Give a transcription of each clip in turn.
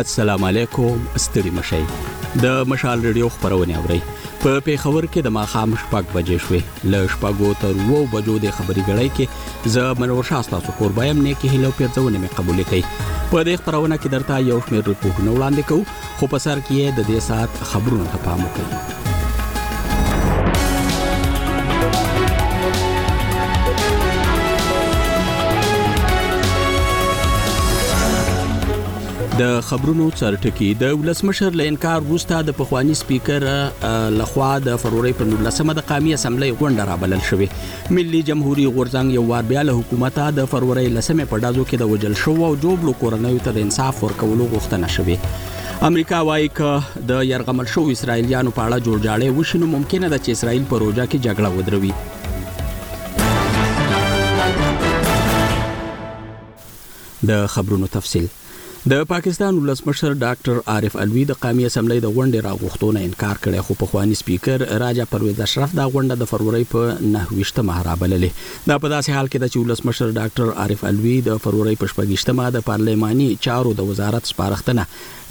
السلام علیکم ستړي مشي د مشال ریډیو خبرونه اوري په پیښور کې د ماخام شپږ بجې شوې ل شپږو تر وو بجو د خبري غړای کې زه منور شاه تاسو قربایم نه کې هلو پیرځونه مې قبول کړي په دې خبرونه کې درته یو شمېر رپورټونه وړاندې کوم خو په سر کې د دې ساعت خبرونو ته پام وکړئ د خبرونو چرټکی د ولسمشر له انکار وروسته د پخوانی سپیکر لخوا د فروری په 19مه د قامي اسمبلی غونډه را بلل شوې ملي جمهوري غورځنګ یو وار بیا له حکومته د فرورۍ لسمې په ډزو کې د وژل شوو او جوړو کورنیو ته د انصاف ورکولو غوښتنه شوې امریکا وایي که د يرغمل شوو اسرایلیانو په اړه جوړجاړی وشي نو ممکنه ده چې اسرایل په روجا کې جګړه ودروي د خبرونو تفصيل د پاکستان ولسمشر ډاکټر عارف علوي د قامي اسمبلۍ د غونډې راغوښتو نه انکار کړی خو پخواني سپیکر راجا پرویز اشرف دا غونډه د فرورۍ په نهه ویشت مه رابللې دا په داسې حال کې ده چې ولسمشر ډاکټر عارف علوي د فرورۍ په شپږ مه د پارلماني چارو د وزارت سپارښتنه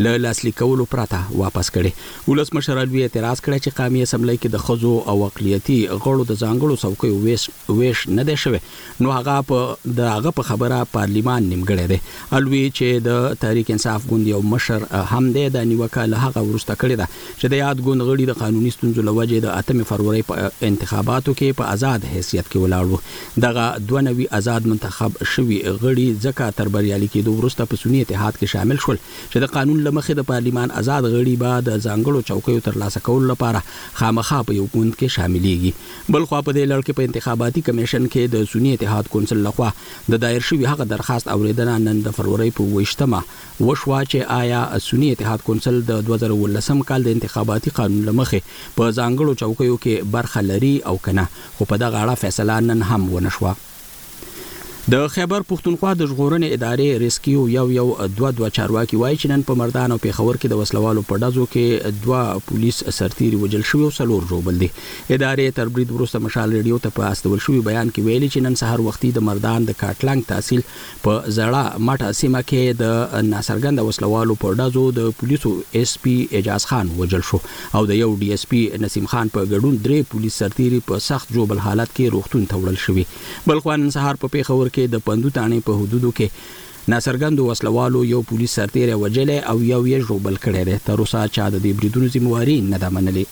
له لاسلیک کولو پرته واپس کړې ولسمشر علوي اعتراض کړی چې قامي اسمبلۍ کې د ښځو او اقلیتي غړو د ځانګړو څوکیو ویش نه دی شوی نو هغه په د هغه په خبره پارلیمان نیمګړی دی الوی چې د تحریک انصاف ګوند یو مشر هم دی د نیوکه له هغه ورسته کړی ده چې د یاد ګوند غړي د قانوني ستونزو لوجې د اتمې فروری په انتخاباتو کې په آزاد حیثیت کې ولاړو دغه دوه نوي آزاد منتخب شوي غړي ځکه تر بریالي کېدو ورسته په سنی اتحاد کې شامل شول چې د قانون لمخې د پارلیمان آزاد غړي به د ځانګړو چوکیو ترلاسه کولو لپاره خامخا په یو ګوند کې شاملېږي بلخوا په دې لړ کې په انتخاباتي کمېشن کې د سني اتحاد کونسل له خوا د دایر شوي هغه درخواست اوریدنه نن د فرورۍ په اووه ویشت مه وشوه چې آیا سني اتحاد کونسل د دوه زره اوولس کال د انتخاباتي قانون له مخې په ځانګړو چوکیو کې برخه لري او که نه خو په دغه اړه فیصله نن هم ونه شوه. د خیبر پښتونخوا د ژغورنې ادارې ریسکیو یو یو دوه دوه چارواکي وایي چې نن په مردان او پېښور کې د وسلوالو په ډزو کې دوه پولیس سرتیري وژل شوي او څلور ژوبل دي. ادارې تر برید وروسته مشال ریډیو ته په استول شوي بیان کې ویلي چې نن سهار وختي د مردان د کاټلنګ تحصیل په زړه مټه سیمه کې د ناڅرګند وسله والو په ډزو د پولیسو ایس پي اعجاز خان وژل شو او د یو ډي ایس پي نسیم خان په ګډون درې پولیس سرتیري په سخت ژوبل حالت کې روغتون ته وړل شوي بلخوا نن سهار په پیښور کې د پندو تاڼې په حدودو کې ناڅرګندو وسلوالو یو پولیس سرتیری وژلی او یو یې ژوبل کړی دی تر اوسه چا د دې بریدونو ذمه واري نه ده منلې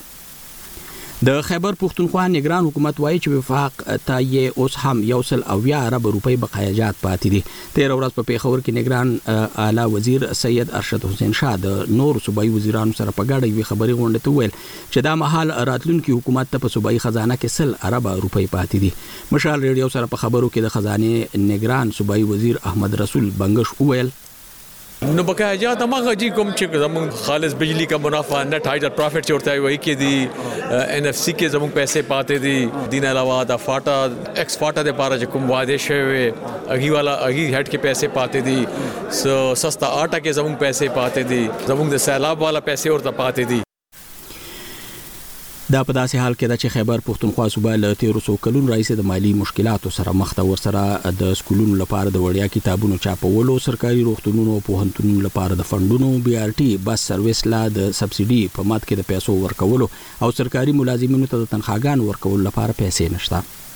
د خیبر پښتونخوا نګران حکومت وایي چې وفاق ته یې اوس هم یو سل اویا ارب روپۍ بقایا جات پاتې دي تیر ورځ په پیښور کې نګران اعلی وزیر سید ارشد حسین شاه د نور صوبایي وزیرانو سره په ګډه یوې خبري غونډې ته ویل چې دا مهال راتلونکي حکومت ته په صوبایي خزانه کې سل ارب روپۍ پاتې دي مشال ریډیو سره په خبرو کې د خزانه نګران صوبایي وزیر احمد رسول بنگش وویل نو بکا یا د مغه جی کوم چې زمون خالص بجلی کا منافع نت هایډر پروفټ چې ورته وایي کې دي ان اف سی کې زمون پیسې پاتې دي دین علاوه دا فاټا ایکس فاټا د پاره چې کوم وعده شوی اغي والا اغي هټ کې پیسې پاتې دي سستا آټا کې زمون پیسې پاتې دي زمون د سیلاب والا پیسې ورته پاتې دي دا په داسې حال کې ده چې خیبر پښتونخوا صوبه له تیرو څو کلونو راځي د مالی مشکلاتو سره مخ ده ورسره د سکولونو لپاره د وړیا کتابونو چاپولو سرکاري روغتونونو او پوهنتونونو لپاره د فندونو بي آر ټي بس سرویس لا د سبسيډي په مد کې د پیسو ورکولو او سرکاري ملازمینو ته د تنخواګان ورکولو لپاره پیسې نشته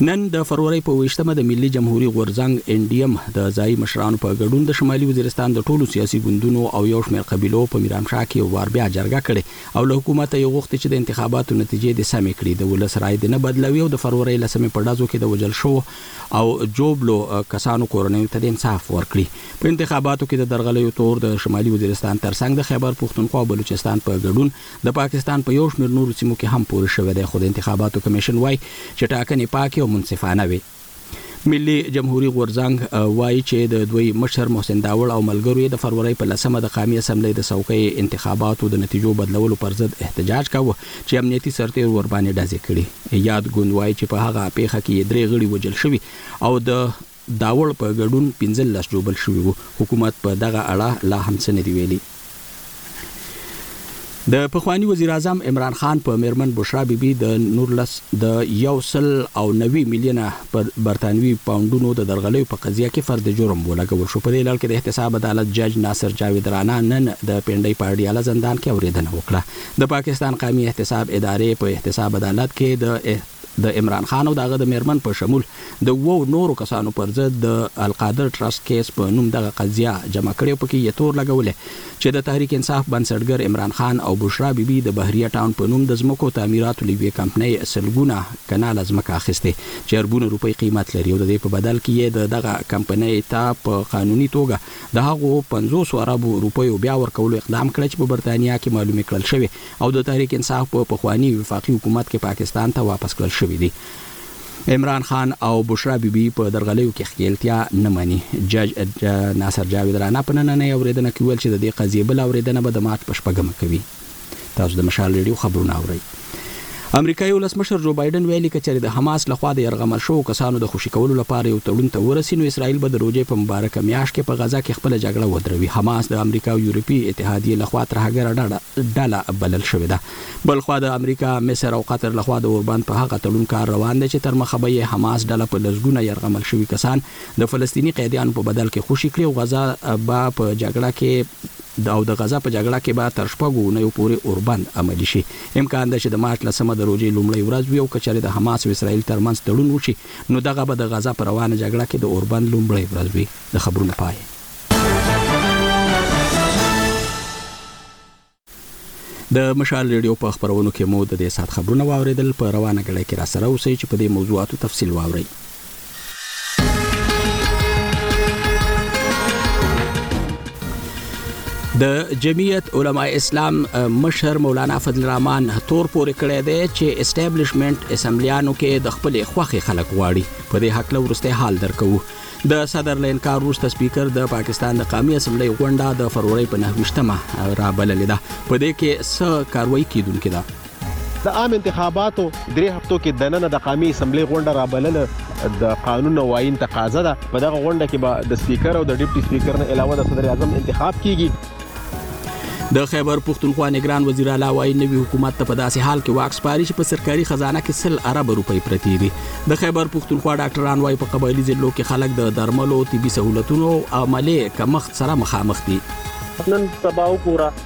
نن د فرورۍ په ویشتمه د ملي جمهوري غورځنګ ان ډي ام د ځایي مشرانو په ګډون د شمالي وزیرستان د ټولو سیاسي ګوندونو او یو شمېر قبیلو په میرامشاه کې یو وار بیا جرګه کړې او له حکومته یې غوښتي چې د انتخاباتو نتیجې د سمې کړي د ولس رای د نه بدلوي او د فرورۍ لسمې په ډزو کې د وژل شوو او جوبلو کسانو کورنیو ته د انصاف ورکړي په انتخاباتو کې د درغلیو تور د شمالي وزیرستان ترڅنګ د خیبر پښتونخوا او بلوچستان په ګډون د پاکستان په یو شمېر نورو سیمو کې هم پورې شوی دی، خو د انتخاباتو کمېشن وايي چې ټاکنې پاکې او منصفانه وې. ملي جمهوري غورځنګ وايي چې د دوی مشر محسن داوړ او ملګرو یې د فرورۍ په لسمه د قامي اسمبلۍ د څوکۍ انتخاباتو د نتیجو بدلولو پر ضد احتجاج کاوه چې امنیتي سرتېرو ورباندې ډزې کړي. یاد ګوند وايي چې په هغه پېښه کې یې درې غړي وژل شوي او د داوړ په ګډون پنځلس ژوبل شوي وو. حکومت په دغه اړه لا هم څه نه دي ویلي. د پخواني وزیراعظم عمران خان په میرمن بشرا بي بي د نورلس د یو سل او نوي میلیونه پر برتانوي پاونډونو د درغلیو په قضیه کې فرد جرم ولګول شو. په دې لړ کې د احتساب عدالت جج ناصر جاوید رانا نن د پنډۍ په اډیاله زندان کې اوریدنه وکړه. د پاکستان قامي احتساب ادارې په احتساب عدالت کې د د عمران خان او د هغه د مېرمن په شمول د اوو نورو کسانو پر ضد د القادر ټرسټ کېس په نوم دغه قضیه جمع کړې او پکې یې تور لګولی چې د تحریک انصاف بنسټګر عمران خان او بشرا بي بي د بحریه ټاون په نوم د ځمکو تعمیراتو له یوې کمپنۍ سلګونه کناله ځمکه اخیستې چې اربونه روپۍ قیمت لري او د دې په بدل کې یې د دغه کمپنۍ ته په قانوني توګه د هغو پنځوسو اربو روپیو بیا ورکولو اقدام کړی چې په برتانیا کې معلومې کړل شوې او د تحریک انصاف په پخواني وفاقي حکومت کې پاکستان ته واپس کړل شوي دي. عمران خان او بشرا بي بي په درغلیو کې ښکېلتیا نه مني. جج ناصر جاوید رانا په نننۍ اورېدنه کې وویل چې د دې قضیې بله اورېدنه به د مارچ په شپږمه کوي. تاسو د مشال ریډیو خبرونه اورئ. امریکايي ولسمشر جو بایډن ویلي، که چېرې د حماس له خوا د یرغمل شوو کسانو د خوشي کولو لپاره یو تړون ته ورسي، نو اسراییل به د روژې په مبارکه میاشت کې په غزه کې خپله جګړه ودروي. حماس د امریکا او یورپي اتحادیې له خوا ترهګره ډله بلل شوې ده. بل خوا د امریکا، مصر او قطر له خوا د اوربند په هغه تړون کار روان دی چې ترمخه به یې حماس ډله په لسګونه یرغمل شوي کسان د فلسطیني قیدیانو په بدل کې خوشي کړي او غزه به په جګړه کې او د غزه په جګړه کې به تر شپږو اونیو پورې اوربند عملي شي. امکان ده چې د مارچ لسمه د روژې لومړۍ ورځ وي او که چېرې د حماس او اسرائیل ترمنځ تړون وشي، نو دغه به د غزه په روانه جګړه کې د اوربند لومړۍ ورځ وي. د خبرونو پای. د مشال رېډیو په خپرونو کې مو د دې ساعت خبرونه واورېدل. په روانه ګړۍ کې راسره اوسئ چې په دې موضوعاتو تفصیل واورئ. د جمعیت علما اسلام مشر مولانا فضل الرحمن تور پورې کړی دی چې اسټابلیشمنت اسمبلیانو کې د خپل خوخي خلک غواړي په دې حق له ورسته حال درکو د صدر لین کار روسته سپیکر د پاکستان د قومي اسمبلی غونډه د فروری په 9مه را بللې ده په دې کې څه کاروایی کیدونکې ده د عام انتخاباتو درې هفتو کې دننه د قامي اسمبلۍ غونډه رابلل د قانون او آئین تقاضا ده په دغه غونډه کې به د سپیکر او د ډیپټي سپیکر نه علاوه د صدر اعظم انتخاب کیږي د خیبر پښتونخوا نگران وزیر اعلی وایي نوی حکومت ته په داسې حال کې واک سپاري چې په سرکاري خزانه کې سل ارب روپۍ پرتې دي د خیبر پښتونخوا ډاکټران وایي په قبایلی ضلعو کې خلک د درملو طبي سہولتونو او عملي کمښت سره مخامخ دي نن سبا وګوره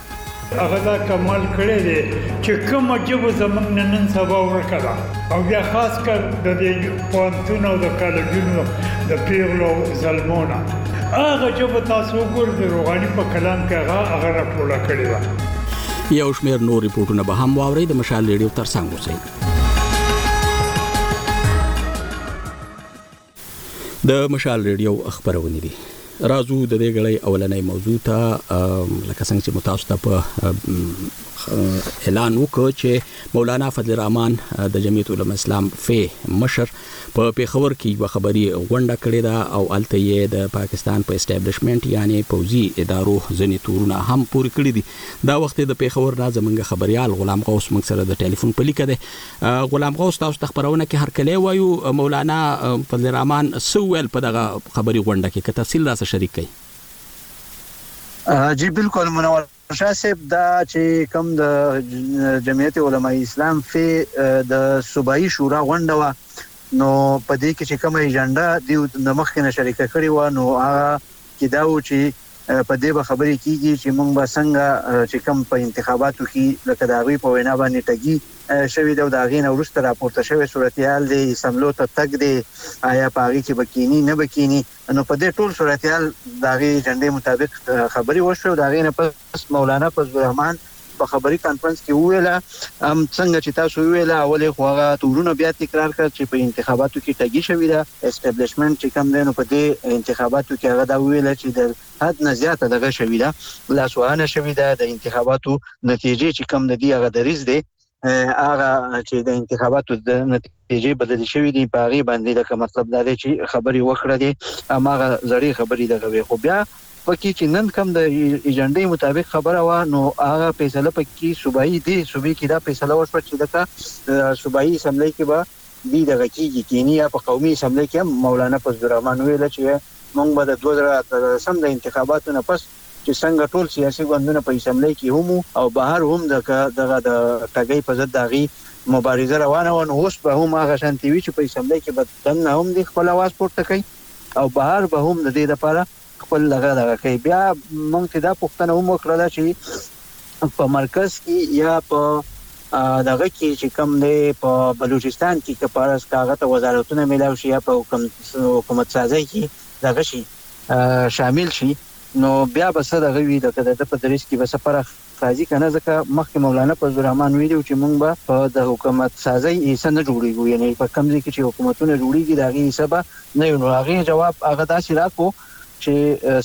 هغه دا کمال کړی دی چې کومه ژبه زموږ نه نن سبا ورکه ده او بیا خاص کر د دې پوهنتون او د کالجونو د پیغلو زلمو نه هغه ژبه تاسو وګورئ د روغاني په کلام کې هغه هغه راټوله کړې ده یو شمیر نور رپورټونه به هم واوري د مشال ریډیو ترڅنګ اوسئ د مشال ریډیو خبرونه دي رازو د دې غړې اولنې موضوع ته لکه څنګه چې متاسو ته په اعلان وکړ چې مولانا فضل الرحمن د جمعیت علماء اسلام فی مشر په پیښور کې یو خبري غونډه کړې ده او الته یې د پاکستان په اسټابلیشمنت یعنی پوزي ادارو ځنې تورونه هم پوری کړې دي دا وخت د پیښور نه زمونږ خبريال غلام غوث موږ سره د ټلیفون په لیکه ده غلام غوث تاسو ته خبرونه کې هرکلی وایو مولانا فضل الرحمن سو ویل په دغه خبري غونډه کې که تفصیل را سره شریک کړئ جی بالکل منور شاه صاحب دا چې کوم د جمعیت علما اسلام فی د صوبایي شورا غونډه و نو په دې کې چې کومه ایجنډا دی د مخ کې نه شریکه کړې و نو هغه کی دا وو چی په دی به خبری کیږی چی مونږ به څنګه چی کوم په انتخاباتو کی لکه د هغوی په وینا باندی ټګی شوی ده او د هغی نه وروسته راپورته شوی صورتحال دی اسمبلو ته تګ دی ایا په هغی کی به کینی نه به کینی نو په دی ټول صورتحال د هغی ایجنډی مطابق خبری وشوی او د هغی نه پس مولانا فضل الرحمن په خبري کانفرنس کې وویل هم څنګه چې تاسو ویل اولې خو هغه تورونه بیا تکرار کړ چې په انتخاباتو کې ټګي شوې ده اسټابلیشمنت چې کم دینو په دې انتخاباتو کې هغه دا ویل چې د حد نه زیاته دغه شوې ده لاسوهنه شوې ده د انتخاباتو نتیجې چې کم د دې هغه دریز دی هغه چې د انتخاباتو د نتیجې بدل شوې دي په هغه باندې د مطلب دا دی چې خبري وکړه دي اماغه زړې خبري دغه وي خو بیا پکې چې نن کم د ایجنډې مطابق خبره و نو هغه فیصله پکې صوبایي دي صوبې کې دا فیصله وشو چې دغه صوبایي اسمبلی کې به دی دغه کیږي کینی یا په قومي اسمبلی کې مولانا فضل الرحمن ویل چې مونږ به د 2013 د انتخاباتو نه پس چې څنګه ټول سیاسي ګوندونه په اسمبلۍ کې هم او بهر هم د دغه د ټګۍ په ضد د هغې مبارزه روانه وه، نو اوس به هم هغه شانتې وي چې په اسمبلۍ کې به دننه هم دې خپل اواز پورته کوي او بهر به هم د دې لپاره خپل دغه دغه کوي. بیا موږ ترې دا پوښتنه هم وکړله چې په مرکز کې یا په دغه کې چې کوم دی په بلوچستان کې که فرض که هغه ته وزارتونه میلاو شي یا په حکومت سازۍ کې دغه شي شامل شي نو بیا به څه دغه وي لکه د ده په دریځ کې به څه فرق راځي که نه ځکه مخکې مولانا فضل الرحمن ویلي وو چې موږ به په د حکومت سازۍ حصه نه جوړېږو یعنې په کوم ځای کې چې حکومتونه جوړېږي د هغې حصه به نه یو نو هغې جواب هغه داسې راکړو چې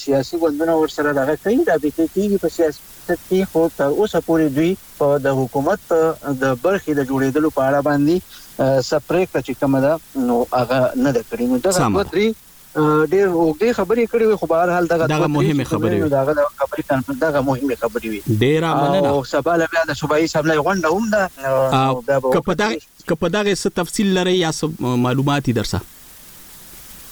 سیاسي ګوندونه ورسره دغه کوي رابطې کېږي په سیاست کې خو تر اوسه پورې دوی په د حکومت د برخې د جوړېدلو په اړه باندې څه پرېکړه چې کومه ده نو هغه نه ده کړې نو دغه دوه درې ډېر اوږدې خبرې کړې وي خو به هر حال دغه دغه مهمه خبرې وي دغه خبرې کانفرنس دغه مهمه خبرې وي ډېره مننه او سبا له بیا د صوبایي سملای غونډه هم ده او بیا به که په دغه څه تفصیل لري یا معلومات درسه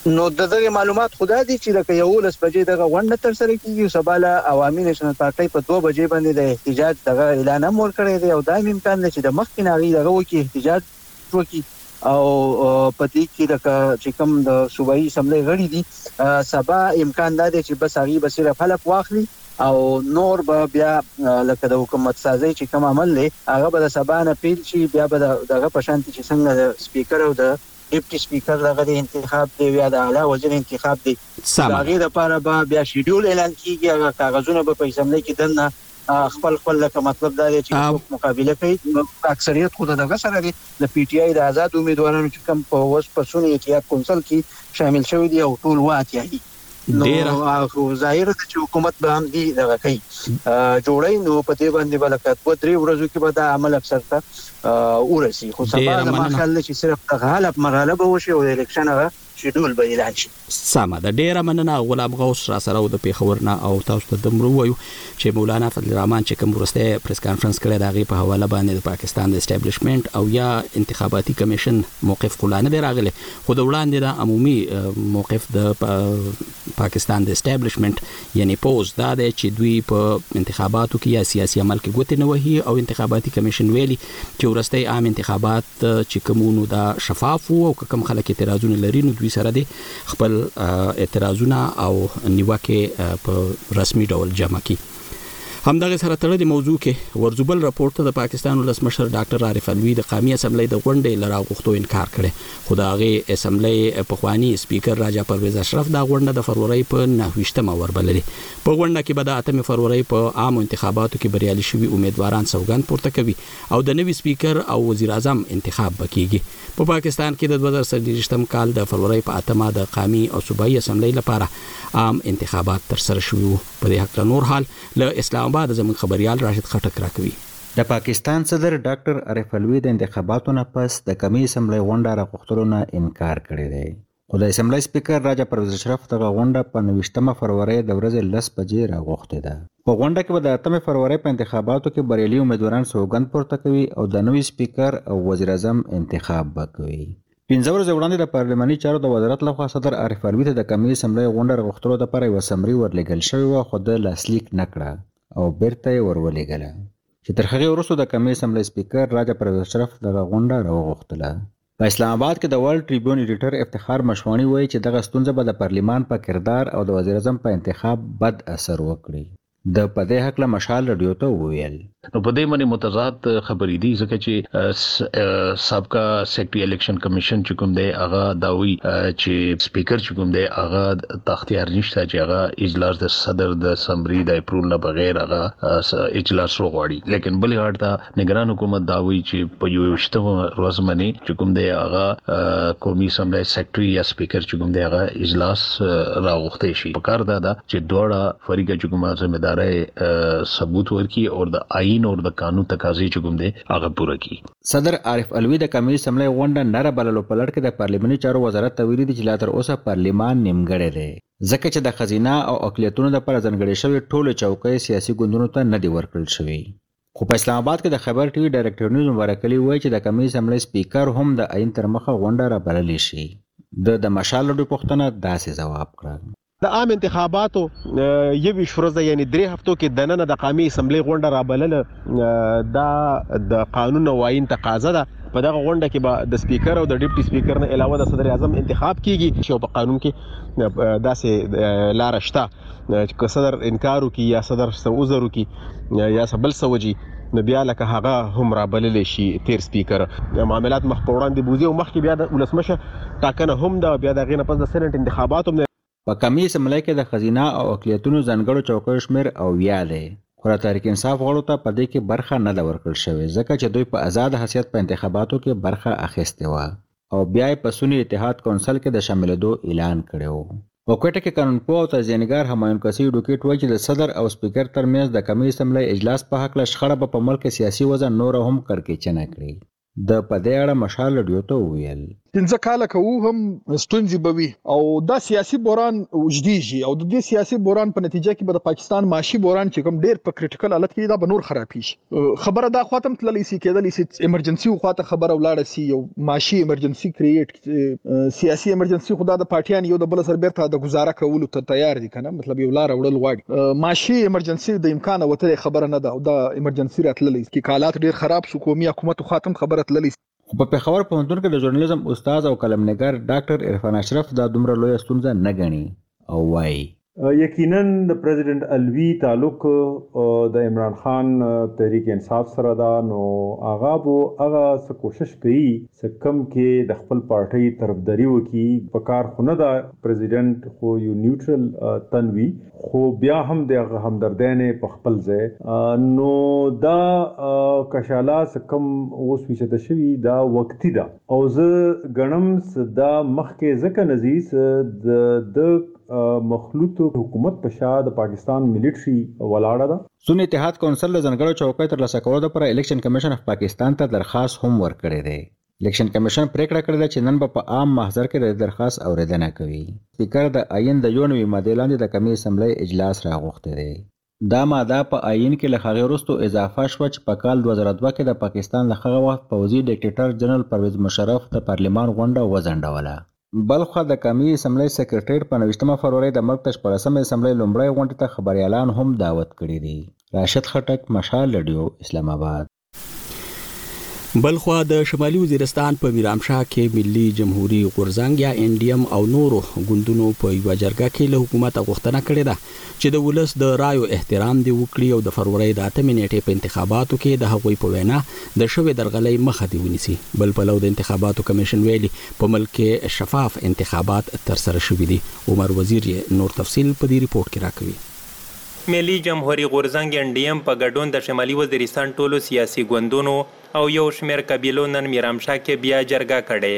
نو ددغې معلومات خو دا دي چې لکه یوولس بجې دغه غونډه ترسره کېږي، سبا له عوامي نېشنل پارټۍ په دوه بجې باندې د احتجاج دغه اعلان هم ورکړی دی او دا هم امکان دی چې د مخکې نه هغوی دغه وکړي، احتجاج وکړي او په دې کې لکه چې کوم د صوبايي اسمبلۍ غړي دي، سبا امکان دا دی چې بس هغوی به صرف حلف واخلي او نور به بیا لکه د حکومت سازۍ چې کوم عمل دی، هغه به د سبا نه پیل شي، بیا به دغه په شانتې چې څنګه د سپیکر او د ډپټي سپيکر دغه دی انتخاب دی يا د اعلی وزير انتخاب دی د هغې لپاره به بيا شيډيول اعلان کيږي هغه کاغذونه به په اسمبلۍ کې دننه خپل خپل لکه مطلب دا دی چې څوک مقابله کوي اکثریت خو دغه سره دی د پی ټی آی د آزاد امیدوارانو چې کوم په وس پسونی اتحاد کونسل کې شامل شوی دی او ټول واتیاهي نو ظاهر ده چې حکومت به هم دی دغه کوي جوړای نو په دې باندې بلکې دوه درې ورځې کې به دا عمل اکثر ته ورسي خو سبا ما خیال چې صرف دغه حالت مرحله به وشي او الیکشن هغه شیډول به اعلان شي سمه ده ډیره مننه غلام غوث را سره او د پیښور نه او تاسو ته دمرو وایو چې مولانا فضل الرحمن چې کوم وروستی پریس کانفرنس کړی د هغې په حواله باندې د پاکستان د اسټابلیشمنټ او یا انتخاباتي کمیشن موقف خو لا نه دی راغلی خو د وړاندې د عمومي موقف د پاکستان د اسټابلیشمنټ یعنی پوز دا دی چې دوی په انتخاباتو کې یا سیاسي عمل کې ګوتې نه وهي او انتخاباتي کمیشن ویلي چې وروستی عام انتخابات ته چې کوم نو دا شفاف وو او که کوم خلک اعتراضونه لري نو دوی سره دي خپل اعتراضونه او نیوکه په رسمي ډول جمع کړي همدغه سره تړلې موضوع کې ورزوبل راپورټ ته د پاکستان ولسمشر ډاکټر عارف علوی د قامي اسمبلی د غونډې لرا غوښتو انکار کړي خو د هغه اسمبلی په خواني سپیکر راجا پرویز اشرف دا غونډه د فروری په 9مه وربللې په غونډه کې به د 8 فروری په عام انتخاباتو کې بریالي شوی امیدواران سوګند پورته کوي او د نوي سپیکر او وزیراعظم انتخاب به کیږي. په پاکستان کې د دوه زره څلرویشتم کال د فرورۍ په اتمه د قامي او صوبايي اسمبلۍ لپاره عام انتخابات ترسره شوي وو. په دې هکله نور حال له اسلام اباده زموږ خبریال راشد خټک راکوي. د پاکستان صدر ډاکټر عارف علوي د انتخاباتو نه پس د قامي اسمبلۍ غونډه راغوښتلو نه انکار کړی دی. خو د اسمبلۍ سپیکر راجا پرویز اشرف دغه غونډه په نویشتمه فرورۍ د ورځې لس بجې راغوښتې ده. په غونډه کې به د اتمې فرورۍ په انتخاباتو کې بریالي امیدواران سوګند پورته کوي او د نوي سپیکر او وزیراعظم انتخاب به کوي. پنځه ورځې وړاندې د پارلیماني چارو د وزارت له خوا صدر عارف علوي ته د قومي اسمبلۍ غونډه راغوښتلو لپاره یوه سمري ورلېږل شوې وه خو ده لاسلیک نه کړه او بېرته یې ورولېږله چې تر هغې وروسته د قومي اسمبلۍ سپیکر راجا پرویز اشرف دغه غونډه راوغوښتله. په اسلام اباد کې د ورلډ ټریبیون ایډیټر افتخار مشواڼي وایي چې دغه ستونزه به د پرلیمان په کردار او د وزیراعظم په انتخاب بد اثر وکړي. ده په دې هکله مشال رډیو ته وویل. نو په دې باندې متضاد خبرې دي ځکه چې سابقه سیکرټري الیکشن کمیشن چې کوم دی هغه دا وایي چې سپیکر چې کوم دی هغه ته اختیار نشته چې هغه اجلاس د صدر د سمري د اپرول نه بغیر هغه اجلاس وغواړي لیکن بلې غاړې ته نګران حکومت دا وایي چې په یوویشتمه ورځ باندې چې کوم دی هغه قومي اسمبلی سیکرټري یا سپیکر چې کوم دی هغه اجلاس راغوښته شي په کار دا ده چې دواړه فریقه چې کومه ذمہ داري ثبوت ورکړي او د آئین او د قانون تقاضې چې کوم دی هغه پوره کړي صدر عارف علوي د قومي اسمبلی غونډه نه رابللو په لړ کې د پارلیماني چارو وزارت ته ویلي دي چې لا تر اوسه پارلیمان نیمګړی دی ځکه چې د ښځینه او اقلیتونو لپاره ځانګړې شوې ټولې چوکۍ سیاسي ګوندونو ته نه دي ورکړل شوې خو په اسلام اباد کې د خیبر ټي وي ډایرکټر نیوز مبارک علي وویل چې د قومي اسمبلۍ سپیکر هم د ايین تر مخه غونډه رابللی شي. ده د مشال له ډوی پوښتنه داسې ځواب کړه. د عام انتخاباتو یوویشت ورځه یعنې درې هفتو کې دننه د قامي اسمبلۍ غونډه رابلل دا د قانون او ايین تقاضه ده. په دغه غونډه کې به د سپیکر او د ډپټي سپیکر نه علاوه د صدراعظم انتخاب کیږي او په قانون کې داسې لاره شته. که صدر انکار وکړي یا صدر څه عذر وکړي یا څه بل څه وجي نو بیا لکه هغه هم را بللی شي تیر سپیکر معاملات مخ په وړاندې بوزي او مخکې بیا د ولسمشر ټاکنه هم ده بیا د هغې نه پس د سینټ انتخابات هم په قومي اسمبلۍ کې د ښځینه او اقلیتونو ځانګړو چوکیو شمېر اویا دی، خو د تحریک انصاف غړو ته په دې کې برخه نه ده ورکړل شوې، ځکه چې دوی په ازاد حثیت په انتخاباتو کې برخه اخیستې وه. او بیا یې په سني اتحاد کونسل کې د شاملېدو اعلان کړی و. په کوټه کې قانونپوه او تجزیه نګار همایون کسي ډوکیټ وايي چې د صدر او سپیکر تر مینځ د قمي اسمبلۍ اجلاس په هکله شخړه به په ملک کې سیاسي وضعه نوره هم کړکېچنه کړي. ده په دې اړه مشال رډیو ته وویل. پنځه کاله که وو هم ستونزې به وي او دا سیاسي بحران اوږدېږي او د دې سیاسي بحران په نتیجه کې به د پاکستان معاشي بحران چې کوم ډېر په کریټیکل حالت کې دی دا به نور خرابېږي. خبره دا خواته هم تللی سي کېدلی سي ایمرجنسي خو خواته خبره ولاړه سي یو معاشي ایمرجنسي کریټ سیاسي ایمرجنسي خو دا د پارټیان یو د بل سر بیرته د گزاره کولو ته تیار دي کنه مطلب یو لار وړل غواړي معاشي ایمرجنسي د امکان وته خبره نه ده دا ایمرجنسي راتللی سي کالات ډیر خراب سو قومي حکومت خواته هم خبره تللی سي خو په پېښور پوهنتون کې د ژورنالیزم استاد او قلم نګار ډاکټر عرفان اشرف دا دومره لویه ستونزه نه ګڼي او وايي. یقیناً د پرزیډنټ علوي تعلق د عمران خان تحریک انصاف سره ده نو هغه به هغه څه کوشش کوي څه کوم کې د خپل پارټۍ طرفداري وکړي په کار خو نه ده پرزیډنټ خو یو نیوټرل تن وي. خو بیا هم د هغه همدردیانې په خپل ځای نو دا کشاله څه کوم اوس ویچته شوي دا وقتي ده او زه ګڼم څه دا مخکې ځکه نه ځي څه د ده مخلوط حکومت په شا د پاکستان ملټري ولاړه ده. سني اتحاد کونسل د ځانګړو چوکیو ترلاسه کولو دپاره الیکشن کمیشن اف پاکستان ته درخواست هم ورکړی دی. الیکشن کمیشن پرېکړه کړې ده چې نن به په عام محضر کې د دې درخواست اورېدنه کوي. سپیکر د ایین د یونوي مادې لاندې د کمې اسمبلۍ اجلاس راغوښتی دی. دا ماده په ایین کې له هغې وروسته اضافه شوه چې په کال دوه زره دوه کې د پاکستان د هغه وخت پوځي ډیکټیټر جنرال پرویز مشرف د پارلیمان غونډه وځنډوله. بلخوا د کمې اسمبلۍ سکرټریټ په نویشتمه فرورۍ د ملک د شپاړسمې اسمبلۍ لومړۍ غونډې ته خبریالان هم دعوت کړي دي. راشد خټک، مشال رډیو، اسلام اباد. بلخوا د شمالي وزیرستان په میرامشاه کې ملي جمهوریت غورځنګ یا ان ډي ام او نورو ګوندونو په یو جرګه کې له حکومت غوښتنه کړې ده چې د ولس د رایو احترام دی وکړي او د فروری د اتمې نیټې په انتخاباتو کې د هغوی په وینا د شوې درغلۍ مخه دی ونیسي بل پلو د انتخاباتو کمیشن ویلي په ملک کې شفاف انتخابات تر سره شوي دي عمر وزیر یې نور تفصیل په دې رپورت کې راکوي ملي جمهوري غورځنګ، اېن ډي اېم، په ګډون د شمالي وزیرستان ټولو سیاسي ګوندونو او یو شمېر قبیلو نن میرامشا کې بیا جرګه کړې.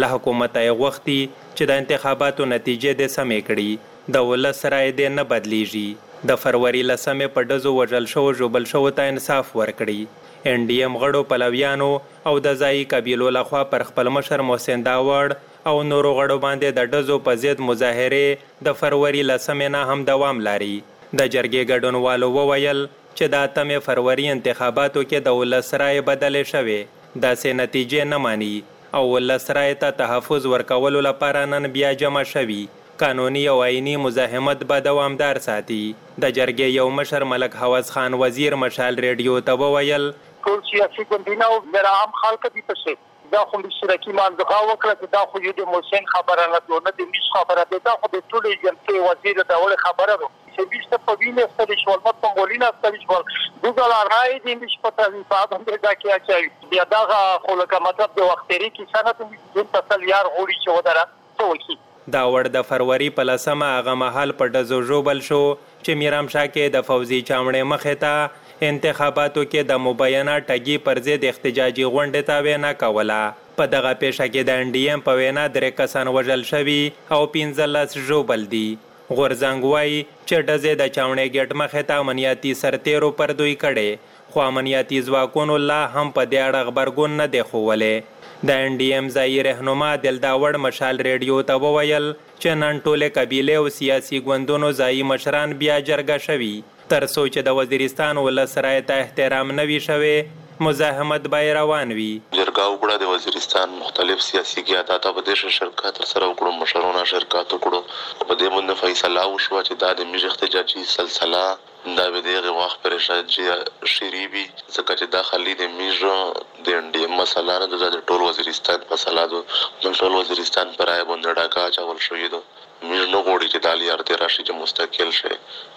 له حکومته یې غوښتي چې د انتخاباتو نتیجې دې سمې کړي. د ولس رایې دې نه بدلېږي. د فروري لسمې په ډزو وژل شوو ژوبل شوو ته انصاف ورکړي. اېن ډي اېم غړو، پلویانو او د ځايي قبیلو له خوا پر خپل مشر محسن داوړ او نورو غړو باندې د ډزو په ضد مظاهرې، د فروري لسمې نه هم دوام لري. د جرګې ګډونوالو وویل چې د اتمې فروري انتخاباتو کې د ولس رایې بدلې شوې داسې نتیجې نه مني او ولس رایې ته تحفظ ورکولو لپاره نن بیا جمع شوي قانوني او آئیني مزاحمت به دوامدار ساتي. د جرګې یو مشر ملک هوس خان وزیر مشال ریډیو ته وویل، ټول سیاسي ګوندونه او نرعام خلک دي پسې دا خو مې سورکي مانځغا وکړه چې دا خو يو د موسين خبره نه دو نه د ميس خبره دې دا خو د ټولې ايجنسۍ وزير داوړې خبره دو چې ميس ته په وينې ستړي شول مت په مولينا ستړي شول دو ځله رايې دې ميس پټوي په ابن دې دا کې اچوي بيا داغه خو لکه مطلب د وخت تېرې کيسه نه دو ميس دين ته تل يار غوړي چې ودره څه وشي. دا وړ د فروري په لسمه هغه مهال په ډزو ژوبل شو چې میرامشا کې د فوځي چاوڼې مخې ته انتخاباتو کې د مبینه ټګي پر ضد احتجاجي غونډې ته وینا کوله. په دغه پیښه کې د NDM په وینا درې کسان وژل شوي او پنځلس ژوبل دي. غورځنګ وایي چې ډزې د چاوڼې ګیټ مخې ته امنیاتي سرتیرو پر دوی کړې خو امنیتي ځواکونو لا هم په دې اړه غبرګون نه دی ښوولی. د اېن ډي اېم ځايي رهنما دلداوړ مشال رېډیو ته وویل چې نن ټولې قبیلې او سیاسي ګوندونو ځايي مشران بیا جرګه شوي، تر څو چې د وزیرستان ولس رایې ته احترام نه وي شوی، مزاحمت به یې روان وي. جرګه وکړه د وزیرستان مختلف سیاسي قیادات او په دې شر شرکت تر سره وکړو، مشرو نه شرکت وکړو او په دې بندې فیصله وشوه چې دا د میژ اختجاجي سلسله، دا به دهغې وخت پرې شاید چې شیرې وي ځکه چې دا خلي د میژو د این ډي ایم مسله نه ده دا د ټول وزیرستان مسله ده د ټول وزیرستان په رایه باندې ډاکه اچول شوې ده میژ نه غوړي چې دالي ارتې راشي چې مستقل شی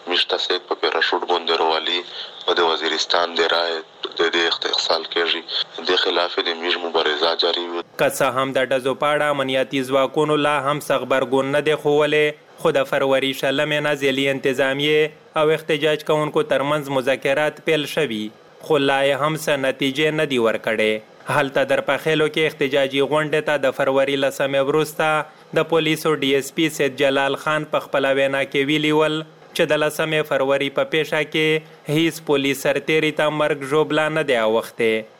میژ ته سیک په پیراشوټ باندې روالي او د وزیرستان د رایه د دې اختخصال کیژي د دې خلاف یې د میژ مبارزه جاري وي. که څه هم د ډزو په اړه امنیاتي ځواکونو لا هم څه غبرګون نه دی ښوولی، خو د فروري شلمې نه ځېلي انتظاميې او احتجاج کوونکو ترمنځ مذاکرات پېل شوي خو لا يې هم څه نتيجې نه دي ورکړې. هلته درپخېلو کې احتجاجي غونډې ته د فروري له څمې وروسته د پوليسو ډي ايس پي سيد جلال خان په خپله وېنا کې ويلي ول چې د لسمې فروري په پېښه کې هيڅ پوليس سرتېري ته مرګ ژوبله نه دی اوښتې.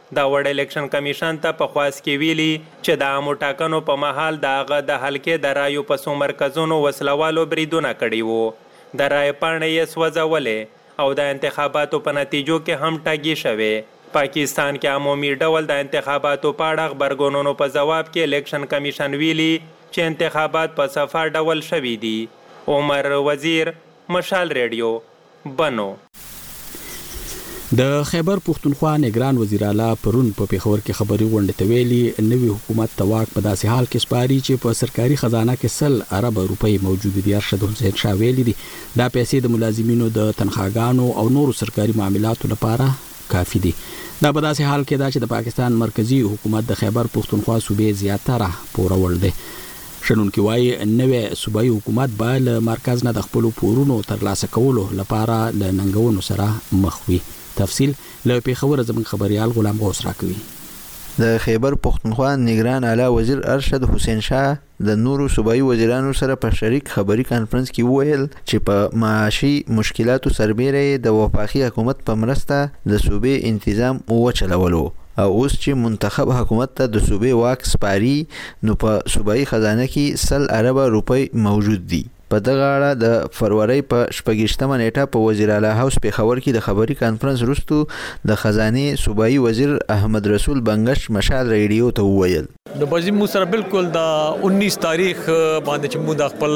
ده وړ الیکشن کمیشن ته په خواست کې ویلي چې د عامو ټاکنو په مهال د هغه د حلقې د رایو په څو مرکزونو وسله والو بریدونه کړي وو، د رایې پاڼې یې سوځولې او د انتخاباتو په نتیجو کې هم ټګي شوې. پاکستان کې عمومي ډول د انتخاباتو په اړه غبرګونونو په ځواب کې الیکشن کمیشن ویلي چې انتخابات په صفا ډول شوي دي. عمر وزیر، مشال ریډیو. بنو. د خیبر پښتونخوا نګران وزیراعلا پرون په پېښور کې خبري غونډې ته ویلي، نوي حکومت ته واک په داسې حال کې سپاري چې په سرکاري خزانه کې سل اربه روپۍ موجودې دي. ارشدحسین شاه ویلي دي، دا پیسې د ملازمینو د تنخاګانو او نورو سرکاري معاملاتو لپاره کافي دي. دا په داسې حال کې ده چې د پاکستان مرکزي حکومت د خیبر پښتونخوا صوبې زیاتره پوروړ دی. شنونکي وايي، نوی صوبايي حکومت به له مرکز نه د خپلو پورونو ترلاسه کولو لپاره له ننګونو سره مخ وي. تفصیل له پېښوره زموږ خبریال غلام غوث راکوي. د خیبر پښتونخوا نګران اعلی وزیر ارشد حسین شاه، د نورو صوبايي وزیرانو سره په شریک خبري کانفرنس کې وویل چې په معاشي مشکلاتو سربېره یې د وفاقي حکومت په مرسته د صوبې انتظام وچلولو او اوس چې منتخب حکومت ته د صوبې واک سپاري نو په صوبايي خزانه کې سل اربه روپۍ موجود دي. په دغه اړه د فرورۍ په شپږیشتمه نېټه په وزیراعلی هاوس پېښور کې د خبري کانفرنس وروسته د خزانې صوبايي وزیر احمدرسول بنګش مشال رېډیو ته وویل، نو په دې موږ سره بالکل د 19 تاریخ باندې چې موږ د خپل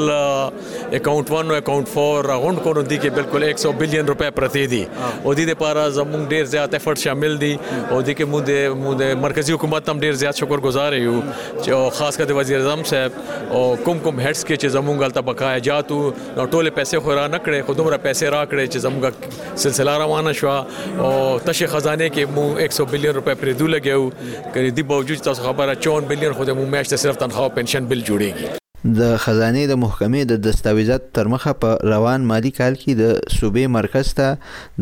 اکاونټ 1 او اکاونټ 4 راغونډ کړو دي کې بالکل 100 بلین روپے پرته دي او دې لپاره زموږ ډیر زیات افورت شامل دي او دې کې موږ د موږ د مرکزی حکومت هم ډیر زیات شکر گزار یو چې خاص کر د وزیر اعظم صاحب او کوم کوم هډس کې چې زموږ غلطه بقایجات او ټوله پیسې خورا نکړي خو دومره پیسې راکړي چې زموږ سلسله روانه شو او تشه خزانه کې مو 100 بلین روپے پریدو لګیو کړي دی باوجود تاسو خبره 54 بلین خو د مو میاشت صرف تنخواه او پنشن بل جوړیږي د خزانې د محکمې د دستاویزاتو ترمخه په روان مالي کال کې د صوبې مرکز ته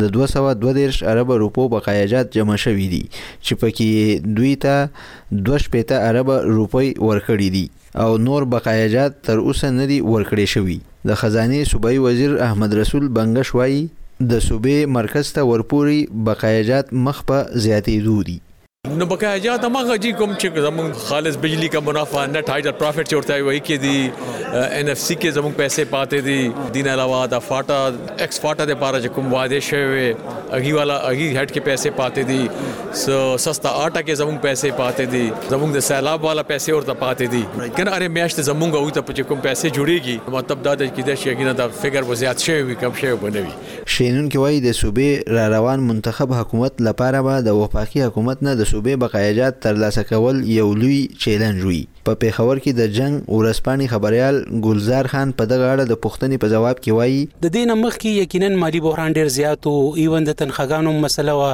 د دوه سوه دوه دېرش اربه روپو بقایا جات جمع شوي دي چې پکې یې دوی ته دوه شپېته اربه روپۍ ورکړې دي. او نور بقایاجات تر اوسه نه دي ورکړې شوي. د خزانې صوبايي وزیر احمد رسول بنګش وايي، د صوبې مرکز ته ورپوري بقایاجات مخ په زیاتېدو دي. نو بقایاجات هماغه دي کوم چې زموږ خالص بجلي کا منافع، نټ هایډل پرافټ چې ورته وایي، هغه کې دي، اېن اېف سي کې زموږ پیسې پاتې دي، دې نه علاوه د فاټا، اېکس فاټا لپاره چې کوم وعدې شوې وې، اغي والا اغي هټ کې پیسې پاتې دي سستا آټا کې زموږ پیسې پاتې دي زموږ د سیلاب والا پیسې ورته پاتې دي کنه اره میاشت زموږ او ته پچې کوم پیسې جوړيږي مطلب دا دی چې د شي غنه د فګر و زیات شوی وي کم شوی بنوي شینون کې وایي د صوبې را روان منتخب حکومت لپاره به د وفاقي حکومت نه د صوبې بقایجات ترلاسه کول یو لوی چیلنج وي. په پېښور کې د جنګ ورځپاڼې خبریال ګلزار خان په دغه اړه د پوښتنې په ځواب کې وايي، د دې نه مخکې یقیناً مالي بحران ډېر زیات و، ایون د تنخاګانو هم مسله وه،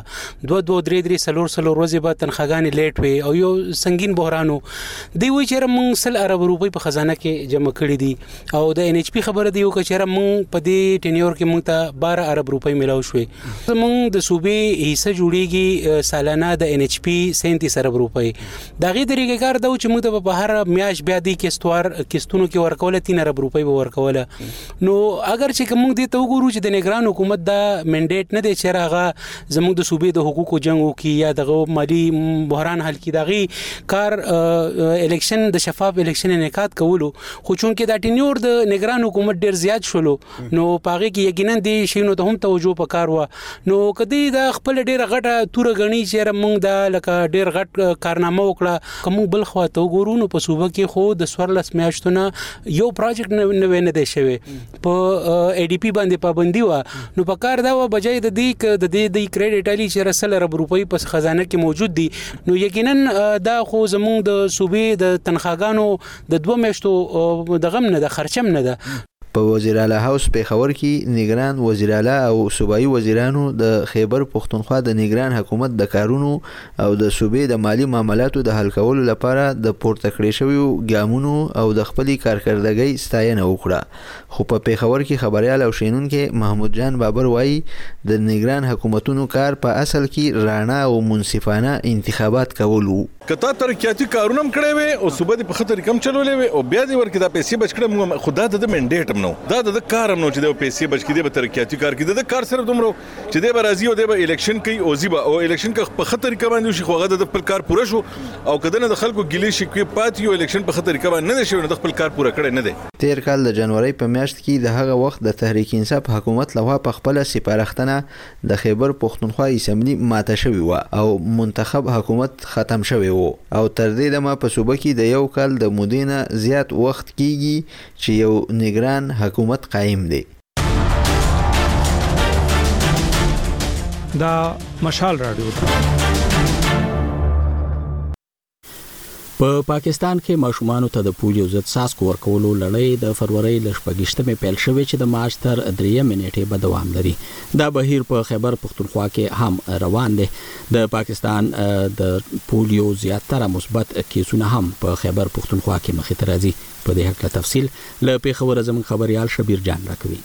دوه دوه، درې درې، څلور څلور ورځې به تنخاګانې لېټ وې او یو سنګین بحران و. دی وايي چې یاره موږ سل اربه روپۍ په خزانه کې جمع کړې دي او د اېن اېچ پي خبره دې وکړه چې یاره موږ په دې ټینیور کې موږ ته باره ارب روپۍ مېلاو شوې، زموږ د صوبې حصه جوړېږي سالانه د اېن اېچ پي سینتیس ارب روپۍ. د هغې طریقه کار دا و چې موږ ته به په هر میاش بیا دې کیستوار کیستونو کې ورکوله تین ارب روپۍ به ورکوله نو اگر چې موږ دې ته وګورو چې د نگران حکومت دا منډیټ نه دی چې راغه زموږ د صوبې د حقوقو جنگ وکړي یا دغه مالی بحران حل کړي دغه کار الیکشن د شفاف الیکشن انعقاد کولو خو چونکې دا ټینیور د نگران حکومت ډیر زیات شولو نو په هغه کې یقینا دې شینو ته هم توجه پکار و نو کدی دا خپل ډیره غټه تور غنی چې موږ دا لکه ډیر غټ کارنامه وکړه کوم بل خوا ته وګورو نو په صوبه کې خو د سورلس میاشتونه یو پروجیکټ نه وینې دی شوی په ای ډی پی باندې پابندي و نو په کار دا و بجای د دې ک د دې د کریډټ الی چې رسل رب روپی په خزانه کې موجود دي نو یقینا دا خو زموږ د صوبې د تنخواګانو د دوه میاشتو د غم نه د خرچم نه ده په وزیراعلی هاوس پېښور کې نګران وزیراعلی او صوبايي وزیرانو د خېبر پښتونخوا د نګران حکومت د کارونو او د صوبې د مالي معاملاتو د حل کولو لپاره د پورته کړې شویو ګامونو او د خپلې کارکردګۍ ستاینه وکړه خو په پېښور کې خبریال او شینونکی محمود جان بابر وايي د نګران حکومتونو کار په اصل کې راڼه او منصفانه انتخابات کول وو. که تا ترقیاتی کارونه هم کړی وی او صوبه دی په ښه طریقه هم چلولی وی او بیا دی ورکی دا پیسی بچ کړی موږ خو دا دده منډیټ هم نه وو دا دده کار هم نه وو چی دی به پیسی بچ کړی دی به ترقیاتی کار کړی دده کار صرف دومره وو چی دی به راځی او دی به الیکشن کوی او ځی به او الیکشن که په ښه طریقه باندی وشی خو هغه دده خپل کار پوره شو او که دنه د خلکو ګیلی شکوی پاتی وی او الیکشن په ښه طریقه باندی نه دی شوی نو ده خپل کار پوره کړی نه دی. تیر کال د جنورۍ په میاشت کی د هغه وخت د تحریک انصاف حکومت لخوا په خپله سپارښتنه د خېبر پښتونخوا اسمبلي ماته شوې وه او منتخب حکومت ختم شوی و او تر دې دمه په صوبه کې د یو کال د مودې نه زیات وخت کېږي چې یو نګران حکومت قایم دی. دا مشال راډیو ده. په پاکستان کې ماشومانو ته د پولیو ضد څاڅکو ورکولو لړۍ د فرورۍ له شپږیشتمې پیل شوې چې د مارچ تر درېیمې نیټې به دوام لري دا بهیر په خیبر پښتونخوا کې هم روان دی د پاکستان د پولیو زیاتره مثبت کیسونه هم په خیبر پښتونخوا کې مخې ته راځي په دې هکله تفصیل له پیښوره زموږ خبریال شبیر جان راکوي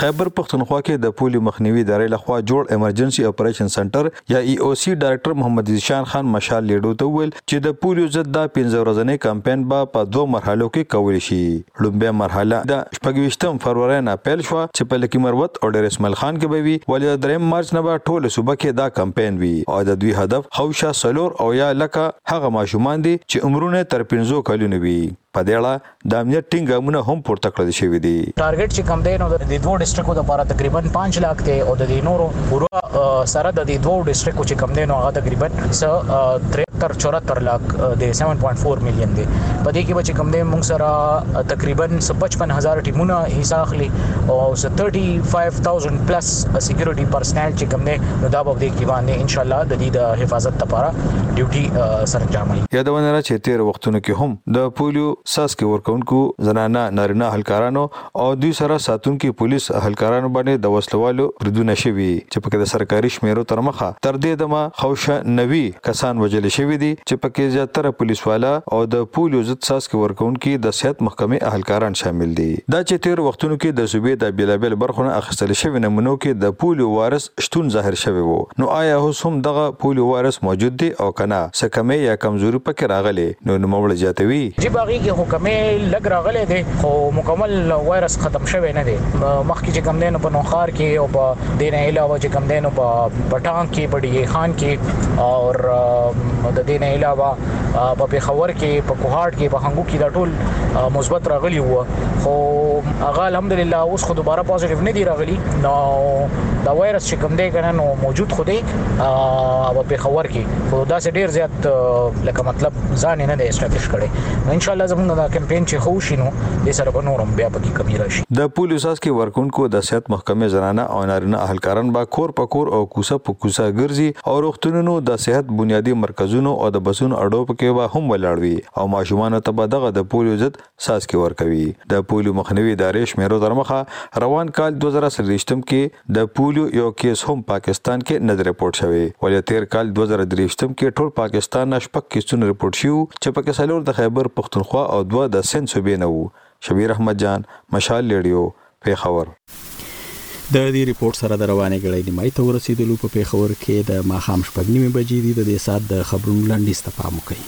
خیبر پښتونخوا کې د پولي مخنیوي ادارې له خوا جوړ ایمرجنسي اپریشن سنټر یا ای او سي ډایرکټر محمد ذیشان خان مشال لېډو ته وویل چې د پولیو ضد دا پنځه ورځنی کمپاین به په دوو مرحلو کې کول شي. لومبی مرحله د شپږ ویشتم فرورۍ نه پیل شوه چې په لکي مروت او ډېر اسماعیل خان کې به وي ولې د درېیم مارچ نه به ټوله صوبه کې دا کمپاین وي او د دوی هدف حوشه څلور اویا لکه هغه ماشومان دي چې عمرونه یې تر پنځو کلونو وي. په دې اړه د امنیت ټینګ ګامونه هم پورته کړل شوي دي. ټارګټ چې کوم دی نو د دې دوو ډیسټریکو لپاره تقریبا 5 لاک دی او د دې نورو پوره سره د دې دوو ډیسټریکو چې کوم دی نو هغه تقریبا 73 74 لاک دی 7.4 میلیون دی په دې کې چې کوم دی موږ سره تقریبا 55000 ټیمونه حصہ اخلي او 35000 پلس سکیورټي پرسنل چې کوم دی نو دا به دې کې باندې ان شاء الله د دې د حفاظت لپاره ډیوټي سرانجامي یادونه را چې تیر وختونو کې هم د پولیو څاڅکي ورکونکو زنانه نارینه هلکارانو او دوی سره ساتونکي پولیس هلکارانو باندې د وسلوالو بریدونه شوي چې پکې د سرکاري شمیرو تر مخه تر دې دمه خوشا نوي کسان وژل شوي دي چې پکې زیاتره پولیس والا او د پولیو ضد څاڅکي ورکونکي د صحت محکمې اهلکاران شامل دي. دا چې تیرو وختونو کې د صوبې د بیلابیل برخو نه اخیستل شوي نمونو کې د پولیو وارث شتون ظاهر شوی وو نو آیا اوس هم دغه پولیو وایرس موجود دی او که نه څه کمی یا کمزوري پکې راغلې نو نوموړی زیاتوي. جی په هغې کې خو کمی لږ راغلی دی خو مکمل وایرس ختم شوی نه دی مخکې چې کوم دی نو په نوښار کې او په دې نه علاوه چې کوم دی نو په پټان کې په ډیګی خان کې او د دې نه علاوه په پیښور کې په کوهاټ کې په هنګو کې دا ټول مثبت راغلي وو. خو هغه الحمدلله اوس خو دوباره پوزټیو نه دی راغلی نو دا وایرس چې کوم دی کنه نو موجود خو دی او په خبر کې خو دا سه ډیر زیات لکه مطلب ځان نه دی استابلیش کړي نو ان شاء الله زموږ دا کمپاین چې خو شینو د سره په نورم بیا پکې کمی راشي د پولیس اس کې ورکونکو د صحت محکمې زنانه او نارینه اهلکاران به کور په کور او کوسه په کوسه ګرځي او روغتونونو د صحت بنیادی مرکزونو او د بسونو اډو پکې به هم ولاړ وي او ماشومان ته به دغه د پولیو ضد څاڅکي ورکوي د پولیو مخنیوي ادارې شمیرو تر مخه روان کال 2023 کې د پولیو یو کیس هم پاکستان کې نه رپورټ شوی ولې تیر کال 2023 کې ټول پاکستان نه شپږ کیسونه رپورټ شو چې پکې څلور د خیبر پښتونخوا او دوه د سند صوبې نه وو شبیر احمد جان مشال لیډیو پېښور. د دې رپورټ سره د روانې ګړۍ نیمايي ته ورسیدلو په پېښور کې د ماښام شپږ نیمې بجې دي د دې ساعت د خبرونو لنډیز ته پام وکړئ.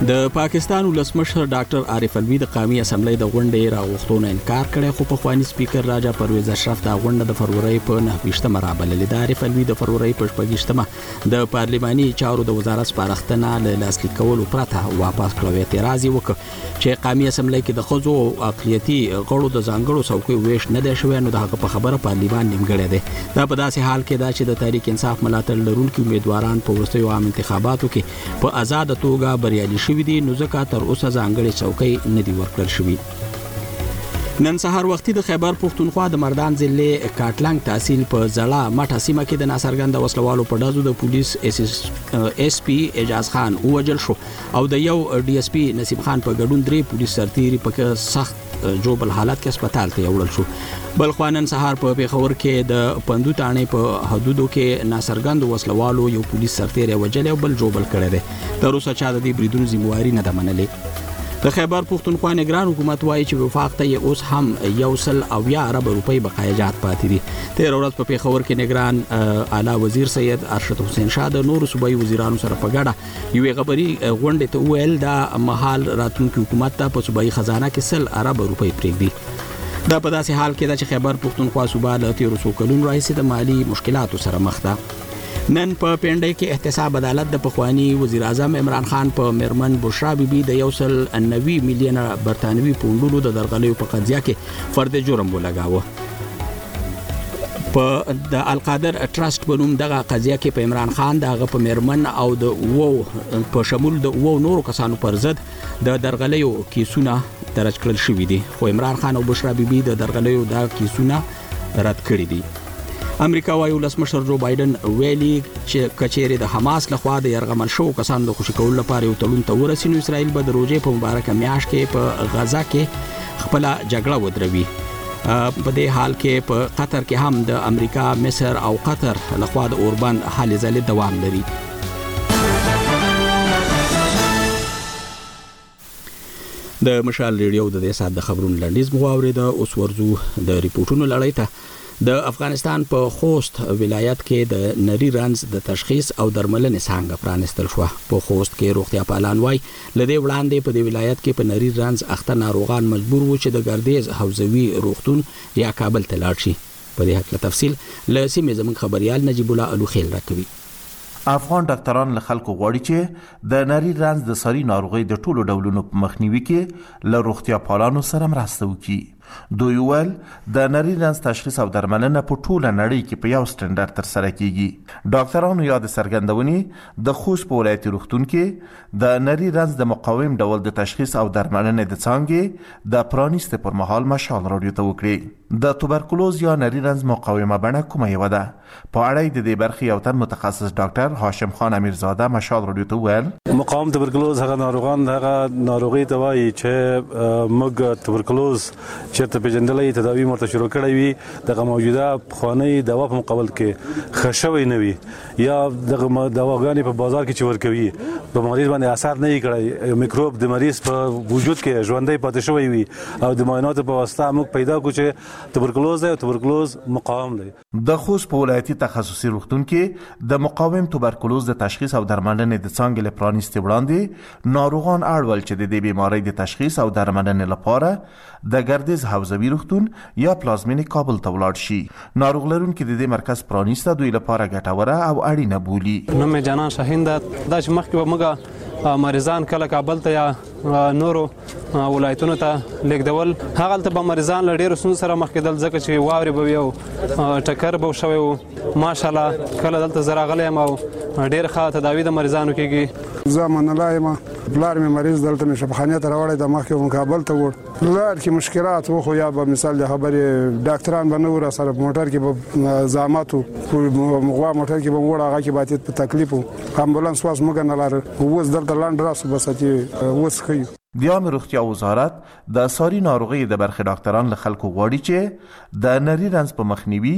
د پاکستان ولسمشر ډاکټر عارف علوي د قامي اسمبلۍ د غونډې راغوښتو نه انکار کړی خو په خواني سپیکر راجا پرویز اشرف دا غونډه د فروری په 9مه رابللې د عارف علوي د فروری په 14مه د پارلیماني چارو د وزارت سپارښتنه له لاسلیک کولو پرته واپس کړو اعتراض وکړ چې قامي اسمبلۍ کې د خزو او اقلیتي غړو د ځانګړو څوکۍ ویش نه دی شوی نو د هغه په خبره پارلیمان نیمګړی دی دا په داسې حال کې دا چې د تحریک انصاف ملاتړ لرونکي امیدواران په وروستیو عام انتخاباتو کې په آزاد توګه بریالي شوي دي نو ځکه تر اوسه ځانګړې څوکۍ نه دي ورکړل شوي نن سهار وختي د خیبر پښتونخوا د مردان ضلع کاټلنګ تحصیل په زړه مټه سیمه کې د ناڅرګند وسلوالو په ډزو د پولیس اس پی اعجاز خان ووجل شو او د یو ډي اس پی نصیب خان په ګډون درې پولیس سرتیري په سخت جوبل حالت کې هسپتال ته وړل شو بل خوانن سهار په پیښور کې د پندو تانې په حدودو کې ناڅرګند وسلوالو یو پولیس سرتیر وجل او بل جوبل کړی دی تر اوسه چا د دې بریدونو ذمہواری نه ده منلې د خیبر پښتونخوا نگران حکومت وایي چې وفاق ته یې اوس هم یو سل او یا ارب روپۍ بقایجات پاتې دي تیر ورځ په پیښور کې نگران اعلی وزیر سید ارشد حسین شاه د نورو صوبایي وزیرانو سره په ګډه یوې غبري غونډې ته وویل دا مهال راتلونکي حکومت ته په صوبایي خزانه کې سل ارب روپۍ پرېږدي دا په داسې حال کې ده چې خیبر پښتونخوا صوبه له تیرو څو کلونو راهیسې د مالی مشکلاتو سره مخ ده نن په پنډۍ کې احتساب عدالت د پخوانی وزیر اعظم عمران خان په مرمن بشرا بیبي د یو سل 90 میلیونه برتانوي پوندونو د درغلیو په قضیه کې فرد جرم ولګاوه په د القادر ټرست په نوم دغه قضیه کې په عمران خان د هغه په مرمن او د وو په شمول د وو نورو کسانو پر ضد د درغلیو کیسونه درج کړل شوې دي خو عمران خان او بشرا بیبي د درغلیو دا کیسونه رد کړی دي امریکا وايي ولسمشر جو بایدن ویلي چې کچېره د حماس لخوا د يرغمل شو کسانو د خوشی کولو لپاره یو تړون ته ورسینو اسرائیل به د روزې په مبارکه میاش کې په غزا کې خپل جګړه ودروي په دې حال کې په قطر کې هم د امریکا مصر او قطر لخوا د اوربند هلې ځلې دوام لري د مشال ریډیو د دې سات د خبرونو لړیز مو اوریده اوس ورزو د ریپورتونو لړۍ ته د افغانستان په خوست ولایت کې د نری رنز د تشخیص او درملنې څنګه پرانستل شو په خوست کې روغتیا پالان وای له دې وړاندې په دې ولایت کې په نري رنځ اخته ناروغان مجبور وو چې د ګردېز حوزوي روغتون یا کابل ته لاړ شي. په دې هکله تفصیل له سیمې زموږ خبریال نجیب الله الوخېل راکوي. افغان ډاکتران له خلکو غواړي چې د نري رنځ د ساري ناروغۍ د ټولو ډولونو په مخنیوي کې له روغتیاپالانو سره مرسته وکړي. دوی وویل د نری رنځ تشخیص او درملنه په ټوله نړۍ کې په یو سټنډرډ تر سره کیږي ډاکټرانو یاد څرګندونې د خوست په ولایتي روغتون کې د نری رنځ د مقاوم ډول د تشخیص او درملنې د څانګې د پرانیستې پر مهال مشال راډیو ته وکړي د توبرکلوز یا نری رنځ مقاومه بڼه کومه یو ده په اړه یې د دې برخې یو تن متخصص ډاکټر هاشم خان امیرزاده مشال راډیو ته وویل، مقاوم تبرکلوز هغه ناروغان هغه ناروغي ته وايي چې موږ تبرکلوز چېرته پېژندلی، تداوي مو ورته شروع کړې وي، دغه موجوده پخوانۍ دوا په مقابل کې ښه شوی نه وي یا دغه دواګانې په بازار کې چې ورکوي په مریض باندې اثر نه وي کړی، میکروب د مریض په وجود کې ژوندی پاتې شوی وي او د معایناتو په واسطه موږ پیدا کړو چې تبرکلوز دی او تبرکلوز مقاوم دی. د خوست په ولایتي تخصصي روغتون کې د مقاوم توبرکلوز د تشخیص او درملنې د څانګې له پرانیستې وړاندې ناروغان اړ ول چې د دې بیمارۍ د تشخیص او درملنې لپاره د ګردیز حوزوي روغتون یا پلازمینې کابل ته ولاړ شي ناروغ لرونکي د دې مرکز پرانیسته دوی لپاره ګټوره او اړینه بولي نوم جانان شاهین ده دا چې مخکې به موږ مریضان کله کابل ته یا نورو ولایتونو ته لیکدول هغه ته به مریضان له ډیرو سن سره مخ کېدل ځکه چې واوري به یو ټکر به شوی وو ماشاءالله کله دلته زرا غلې ما ډیر ښه تداوی د مریضانو کېږي زه من الله ما بلار مې مریض دلته مې شپخانه ته راوړې د مخ کې مقابل ته وړ لار کې مشکلات وو خو یا به مثال د خبرې ډاکټران به نه ور سره موټر کې به زامات وو مغوا موټر کې به وړ هغه کې باید په تکلیف وو امبولانس واس موږ نه لار اوس دلته لاند راس بس چې اوس خي د عامه روغتیا وزارت د ساري ناروغیو د برخې ډاکټران له خلکو غواړي چې د نري رنځ په مخنیوي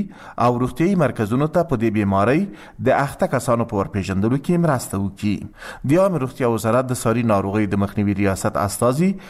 او روغتیايي مرکزونو ته په دې بیمارۍ د اخته کسانو په ورپېژندلو کې مرسته وکړي د عامه روغتیا وزارت د ساري ناروغیو د مخنیوي ریاست استازي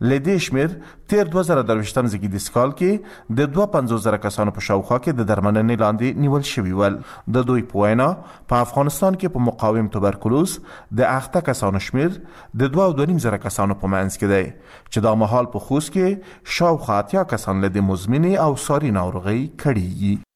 له دې شمېر تېر دوه زره درویشتم زېږدیز کال کې د دوه پنځوس زره کسانو په شاوخوا کې د درملنې لاندې نیول شوي ول. د دوی په وینا په افغانستان کې په مقاوم توبرکلوز د اخته کسانو شمېر د دوه او دوه نیم زره کسانو په منځ کې دی چې دا مهال په خوست کې شاوخوا اتیا کسان له دې مزمنې او ساري ناروغۍ کړېږي.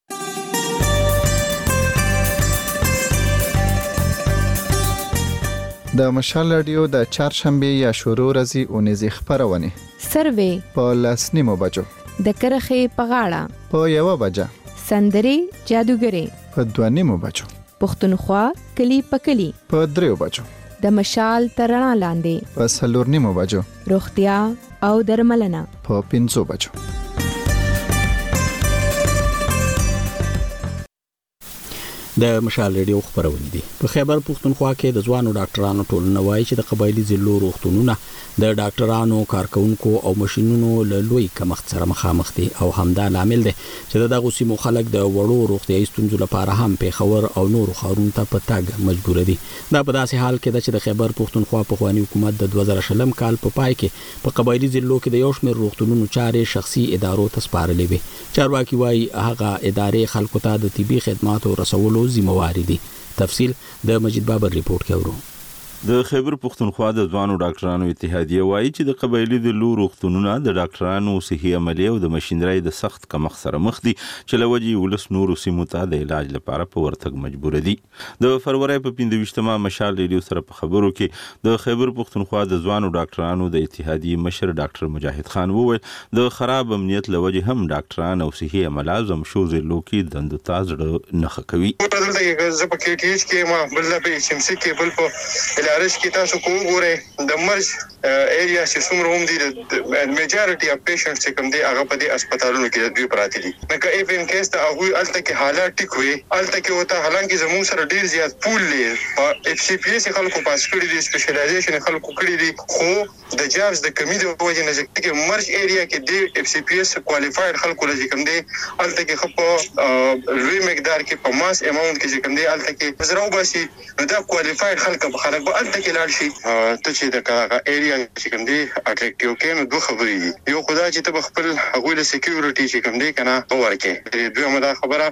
د مشال رادیو د چهارشنبه یا شورو ورځې اونیزې خبرونه سروې په لاس نیمو بجو د کرخې په غاړه په یو بجه سندري جادوګرې په دوه نیمو بجو پښتونخوا کلی په کلی په دریو بجو د مشال تر رڼا لاندې په څلور نیمو بجو روغتیا او درملنه په پنځو بجو د مشال ریډیو خبرونه دي په خیبر پښتونخوا کې د ځوانو ډاکټرانو ټولنه وایي چې د قبایلی ضلعو روغتونونه د ډاکټرانو، کارکوونکو او ماشینونو له لوی کمښت سره مخامخ دي او همدا لامل دی چې د دغو سیمو خلک د وړو روغتیايي ستونزو لپاره هم پېښور او نورو ښارونو ته په تګ مجبور دي. دا په داسې حال کې ده چې د خیبر پښتونخوا پخواني حکومت د دوه زره شلم کال په پای کې په قبایلي ضلعو کې د یو شمېر روغتونونو چارې شخصي ادارو ته سپارلې وې. چارواکي وايي، هغه ادارې خلکو ته د طبي خدماتو رسولو ذمه وارې دي. تفصیل. د مجید بابر رپورټ کې اورو. د خیبر پښتونخوا د ځوانو ډاکټرانو اتحادیه وايي چې د قبایلي ضلعو روغتونونه د ډاکټرانو، صحي عملې او د مشینرۍ د سخت کمښت سره مخ دي چې له وجې یې ولس نورو سیمو ته د علاج لپاره په ورتګ مجبور دي. د فرورۍ په پنځه ویشت مه مشال ریډیو سره په خبرو کې د خیبر پښتونخوا د ځوانو ډاکټرانو د اتحادیې مشر ډاکټر مجاهد خان وویل د خراب امنیت له وجې هم ډاکټران او صحي عمله زم شوزې لوکي دندو ته زړه نه ښه کوي. ګوته دلته کې که زه په کې ټي اېچ کې یم بل دا په اېچ اېم سي کې بل په ال ار اېچ کې تاسو که وګورئ د مرج اېریاز چې څومره هم دي د مېجارټي اف پېشنټس چې کوم دي هغه په دې اسپتالونو کې د دوی پراته دي نو که اېف اېم کېس ته هغوی هلته کې حالات ټیک وي هلته کې ورته حالانکه زموږ سره ډېر زیات پول دی په اېف سي پي اېس یې خلکو پاس کړي دي سپېشلایزېشن یې خلکو کړي دي خو د جارج د کمی د وجی نه چه کوم مرج ایریا کی دی ایف سی پی ایس کوالیفاید خلکو له چه کوم دی هلته کی ښه په لوی مقدار کی په ماس اماونت کی چه کوم دی هلته کی زره وباسی نو دا کوالیفاید خلک به خلک به هلته کی لاړ شی. ته چه د کراغه ایریا چه کوم دی اټریکټیو کی نو دوه خبری دی یو خو دا چه ته به خپل هغوی له سیکیوریټی چه کوم دی کنه به ورکی دویمه دا خبره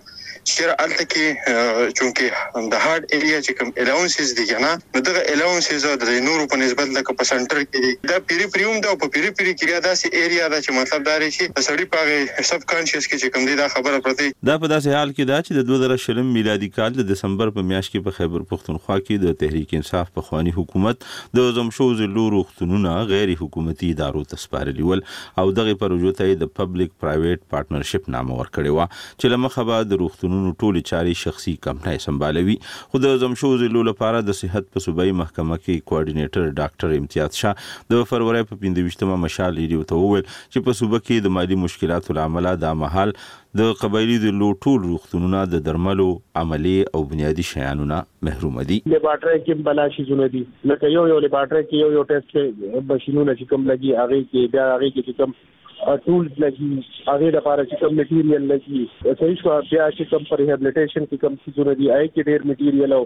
شیر الته کې چونکی د هارد ایریا چې کوم الاونسز دي کنه نو دغه الاونسز او د نورو په نسبت لکه په سنټر کې دي دا پیری پریوم دا په پیری پیری کې دا سي ایریا دا چې مطلب دا لري چې سړی پاغه سب کانشیس کې چې کوم دي دا خبره پرته دا په داسې حال کې ده چې د 2020 میلادي کال د دسمبر په میاشت کې په خیبر پښتونخوا کې د تحریک انصاف په خواني حکومت د زم شو ضلع روغتونونه غیر حکومتي ادارو ته سپارلي ول او دغه پروژو ته د پبلک پرایویټ پارټنرشپ نامه ورکړې و چې له مخه به د روغتونونو ټولې چارې شخصي کمپنۍ سمبالوي، خو د ضم شوو ضلعو لپاره د صحت په صوبايي محکمه کې کوارډینیټر ډاکټر امتیاز شاه د فرورۍ په پنځه ویشت مه مشال رېډیو ته وویل چې په صوبه کې د مالي مشکلاتو له امله دا مهال د قبایلي ضلعو ټول روغتونونه د درملو، عملې او بنیادي شیانو نه محروم دي. لېبارټرۍ کې هم بلا شیزونه دي، لکه یو یو لېبارټرۍ کې یو یو ټېسټ مشینونه چې کوم لګي هغې کې بیا هغې کې چې کوم ټولز لګي هغه د پاره چې کوم میټیریل لګي صحیح شو بیا چې کوم پر ریهابلیټیشن کې کوم څه جوړ دي آی کې ډیر میټیریل او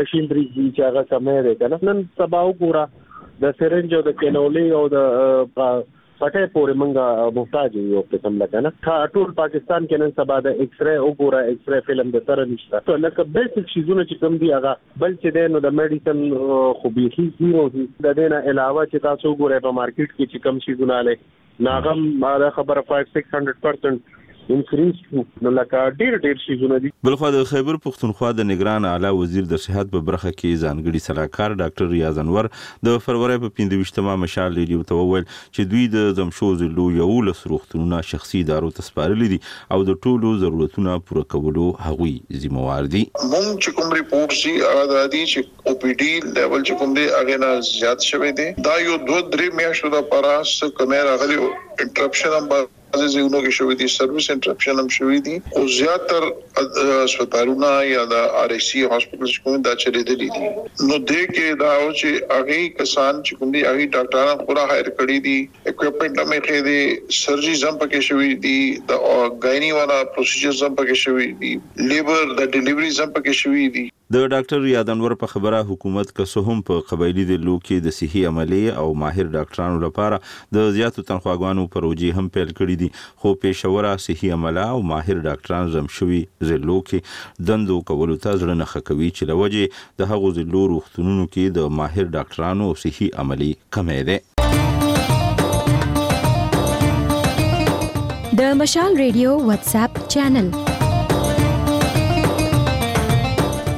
ماشينري دي چې هغه کمه ده کنه نن سبا وګوره د سرنج او د کینولې او د پټه پورې منګه محتاج یو قسم لکه نه کا ټول پاکستان کې نن سبا د ایکس رې وګوره ایکس رې فلم د سره نشته ته لکه بیسیک شیزونه چې کوم دی هغه بل چې دی نو د مډیسن خو بیخي زیرو دي د دې نه علاوه چې تاسو وګورئ په مارکیټ کې چې کم شي ګناله ناغم دا خبره 5600% انکریز نو لکه ډیر ډیر شي زونه دي بلخوا د خیبر پښتونخوا د نګران اعلی وزیر د صحت په برخه کې ځانګړي سلاکار ډاکټر ریاض انور د فرورۍ په پنځه ویشت مه مشال ریډیو ته وویل چې دوی د ځمشو ضلعو یوولس روغتونونه شخصي ادارو ته سپارلي دي او د ټولو ضرورتونه پوره کولو هغوی ذمه وار دي. مونږ چې کوم رپورټس دي هغه دا دي چې او پي ډي لیول چې کوم دی هغې نه زیات شوی دی دا یو دوه درې میاشتو لپاره څه کمی راغلی او انټرپشن هم به بعضې ځایونو کې شوي دي، سروس انټرپشن هم شوي دي، خو زیاتر هسپتالونه یا د آر ای سي هاسپټلز چې کوم دي، دا چلېدلي دي. نو دې کې دا و چې هغه کسان چې کوم دي، هغوی ډاکټران خپله هایر کړي دي، اکویپمنټ هم ایښی دی، سرجریز هم پکې شوي دي، د ګایني والا پروسیجرز هم پکې شوي دي، لیبر د ډیلیوریز هم پکې شوي دي. د ډاکټر رياد انور په خبره حکومت که څه هم په قبايلي ضلعو کې د صحي عملې او ماهر ډاکټرانو لپاره د زياتو تنخواګانو پروژې هم پيل کړې دي خو پېښوره صحي عمله او ماهر ډاکټران زم شوي ضلعو کې دندو کولو ته زړه نه ښه کوي چې له وجې د هغو ضلعو روغتونونو کې د ماهر ډاکټرانو او صحي عملې کمی دی. د مشال ریډیو واتس اپ چینل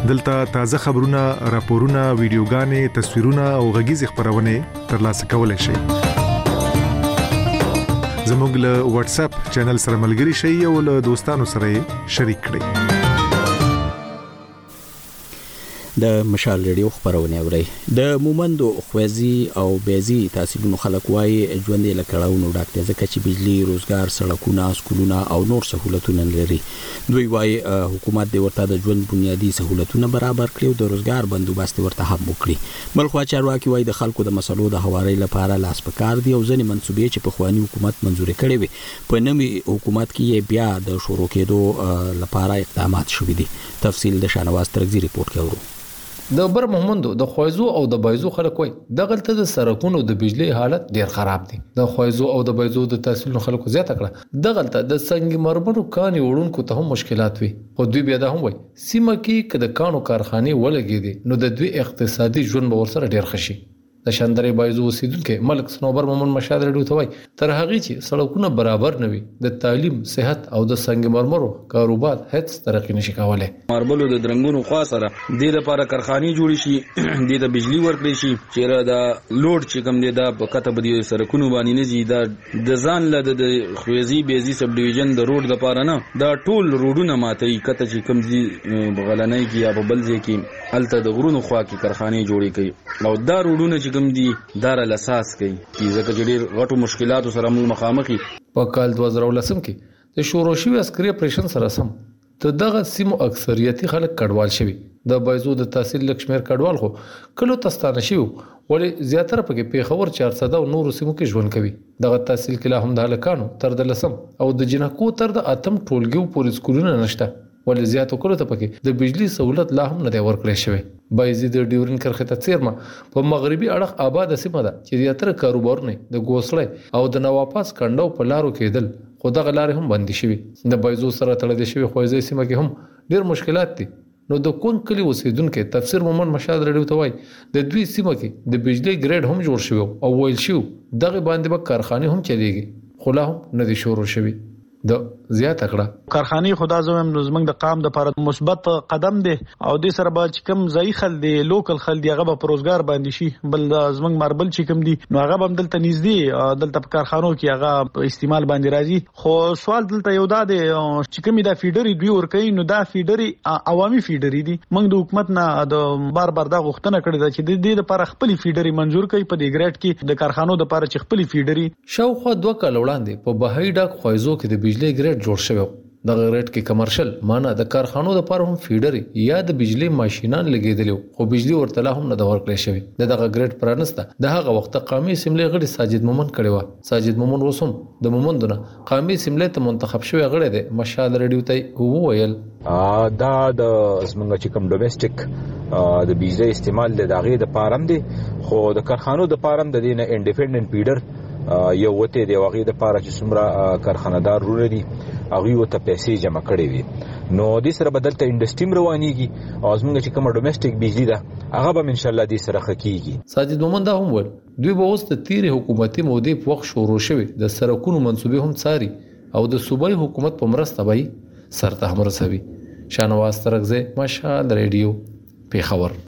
دلته تازه خبرونه، راپورونه، ویډیوګانې، تصویرونه او غږیزې خبرونه ترلاسه کولای شئ. زموږ له واتس اپ چینل سره ملګري شئ او له دوستانو سره شریک کړئ. د مشال ریډیو خبرونه اوري د مومندو خوځي او بیزي تحصیلونو خلک وایي ژوند له کړهونو ډک دی ځکه چې بجلی روزګار سړکونه سکولونه او نور سہولتونه لري دوی وایي حکومت د ورته د ژوند بنیادی سہولتونه برابر کړي او د روزګار بندوبست ورته هم وکړي بلخوا چارواکي وایي د خلکو د مسلو د هواري لپاره لاس په کار دي او ځنې منسوبې چې په خواني حکومت منزور کړي وي په نوي حکومت کې بیا د شروع کېدو لپاره اقدامات شوې دي تفصیل د شانواز ترکزي رپورټ کې اورو. د بر مهمندو د خویزو او د بایزو خلک وایي دغلته د سرکونو د بجلۍ حالت ډیر خراب دی. د خویزو او د بایزو د تحصیلونو خلکو زیاته کړه دغلته د سنګ مرمرو کانې وړونکو ته هم مشکلات وي خو دوی بیا دا هم وایي سیمه کې که د کانو کارخانې ولګیدې نو د دوی اقتصادي ژوند به ورسره ډیر ښه شي. د شندرې بایزو اوسیدونکي ملک سنوبر مومن مشاد رډیو ته وایي تر هغه چې سړکونه برابر نه وي د تعلیم صحت او د سنگ مرمرو کاروبار هیڅ ترقی نشي کولای ماربلو د درنګونو خوا سره د لپاره کارخانه جوړ شي د ته بجلی ورکړي شي چې را دا لوډ چې کم دی دا په کته بدی سرکونو باندې نه زی دا د ځان له د خویزي بیزي سب ډیویژن د روډ لپاره نه دا ټول روډونه ماته کته چې کم زی بغلنۍ کې یا په بلځي کې هلته د غرونو خوا کې کرخانې جوړې کړي او دا روډونه چې کوم دي دا را لساس کړي ځکه چې ډیر غټو مشکلاتو سره موږ مخامخ یو. په کال دوه زره او لسم کې د شروع شوي عسکري اپریشن سره سم د دغه سیمو اکثریتي خلک کډوال شوي، د بایزو د تحصیل لږ شمیر کډوال خو کلو ته ستانه شوي وو ولې زیاتره په کې پیښور، چارسده او نورو سیمو کې ژوند کوي. دغه تحصیل کې لا هم د هلکانو تر د لسم او د جینکو تر د اتم ټولګیو پورې سکولونه نشته. ولې زیاتو کلو ته پکې د بجلي سهولت لا هم نه دی ورکړی شوی. بایزید د ډیورین کرښې ته څېرمه په مغربي اړخ آباده سیمه ده چې زیاتره کاروبارونه یې د ګوسړی او د نواپاس کنډو په لارو کېدل خو دغه لارې هم بندې شوي. د بایزو سره تړلې شوې خویزۍ سیمه کې هم ډېر مشکلات دي نو د کونګ کلي اوسېدونکی تفسیر مومند مشال راډیو ته وايي د دوی سیمه کې د بجلۍ ګرېډ هم جوړ شوی او ویل شوي و دغې باندې به کارخانې هم چلېږي خو لا هم نه دی شورو شوي. ده زیاته کړه. کارخانې خو دا زه وایم نو زموږ د قام دپاره مثبت قدم دی او دې سره به چې کوم ځايي خلک دي لوکل خلک دي هغه به په روزګار باندې شي بل زموږ ماربل چې کوم دي نو هغه به هم دلته نږدې دلته په کارخانو کې هغه استعمال باندې راځي خو سوال دلته یو دا دی چې کومې دا فیډري دوی ورکوي نو دا فیډري عوامي فیډري دي موږ د حکومت نه د بار بار دا غوښتنه کړې ده چې د دې لپاره خپل فیډري منزور کړي په دې ګریډ کې د کارخانو لپاره چې خپل فیډري شاوخوا دوه کاله وړاندې په بهايي ډاک خوایزو کې د بجلۍ ګرېډ جوړ شوی و. دغه ګرېډ کې کمرشل، معنی د کارخانو لپاره هم فیډرې یا د بجلۍ ماشینان لګېدلي وو، خو بجلي ورته لا هم نه ده ورکړل شوې. د دغه ګرېډ پرانسته د هغه وخت قامي اسمبلۍ غړي ساجد مومند کړې وه. ساجد مومند اوس هم د مومندو نه قامي اسمبلۍ ته منتخب شوی غړی دی، مشال رېډیو ته یې وویل. دا د زمونږ چې کوم ډومېسټک د بجلی استعمال د داغې د پارم دی خو د کارخانو د پارم د دینه انډیپندنت پیډر یو وته دی واغې د پاره چې څومره کارخانهدار رونه دي هغه یو ته پیسې جمع کړي وي نو د سره بدلته انډستریم روانيږي او زمونږ چې کومه ډومېسټک بجلی ده هغه به ان شاء الله د سره خکېږي ساجد مومن دا هم ول دوی به اوس د تیر حکومتي مودې په وخت شروع شوی د سرکونو منصوبې هم څاري او د صوبائی حکومت په مرسته به یې سرته هم رسوي شانواز ترکزی مشال ریډیو پیښور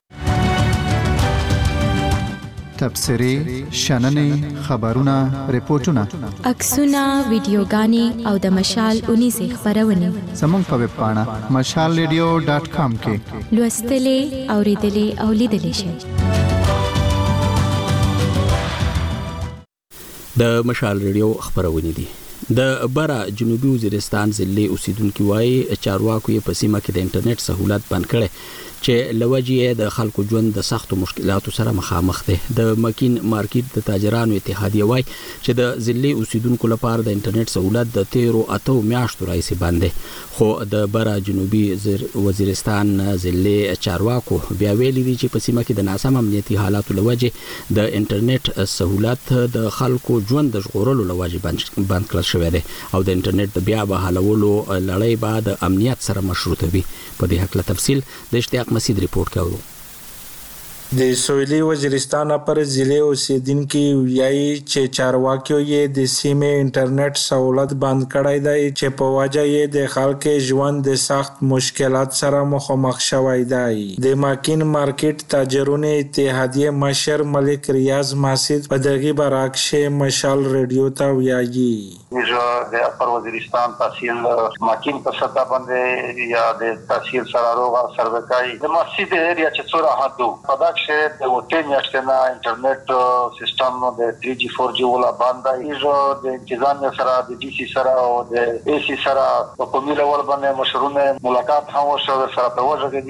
تبصرې، شننې، خبرونه، رپورټونه، عکسونه، ویډیوګانې او د مشال اونیزې خبرونه زموږ په ویب پاڼه مشال ریډیو ډاټ کام کې لوستلې، اوریدلې او لیدلې شئ. د مشال ریډیو خبرونه دي د برا جنوبي وزیرستان ضلع اوسیدونکو وایي چارواکو یې په سیمه کې د انټرنیټ سہولت بند کړي چې لوجي یې د خلکو ژوند د سختو مشکلاتو سره مخامخ دي د مکین مارکیټ د تاجرانو اتحادیه وایي چې د ضلع اوسیدونکو لپاره د انټرنیټ سہولت د تیرو اتو میاشتو راځي بند دي خو د برا جنوبي وزیرستان ضلعې چارواکو بیا ویلي دي چې په سیمه کې د ناسم امنیتي حالاتو له وجې د انټرنیټ سهولت د خلکو ژوند د ژغورلو له وجې بند کړل شوی دی او د انټرنیټ د بیا بحالولو لړۍ به د امنیت سره مشروطه وي په دې هکله تفصیل د اشتیاق مسید رپورټ کې اورو د سویلي وزیرستان اپر ضلعې اوسېدونکي ویايي چې چارواکیو یې د سیمې انټرنېټ سهولت بند کړی دی چې په وجه یې د خلکې ژوند د سخت مشکلات سره مخامخ شوی دی. د مکین مارکیټ تاجرونې اتحادیې مشر ملک ریاض محسید په دغي باره کښې مشال رېډیو ته ویايي. موږ د اپر وزیرستان تحصیل مکین په سطح باندې یا د تحصیل سراروغ او سربکای د مسجد ایریا چې څو راحت دو په دا کښې د اوتې میاشتې نه انټرنیټ سیسټم د تری جی فور جی ولا بند دی موږ د انتظامیه سره د ډی سی سره او د ای سی سره په قومی لول باندې مشرونه ملاقات هم وشو ورسره په یوه ږغیدی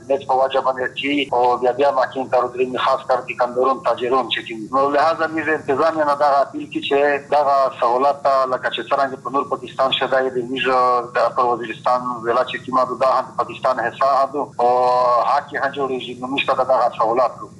نت په وجه به نت جی او بیا بیا ماکین تر ودریمی خاص کر دکندرون تاجرون چه دي نو لهذا میز انتظامیه نه دغه اپیل کی چه دغه سهولت ته لکه چه څرنګه په نور پکستان کښی دی دی میز پر وزیرستان ضلع چه کیما دو دا هم د پکستان حصه هدو او حق یهجوړیژی نو میز ته ددغه سهولت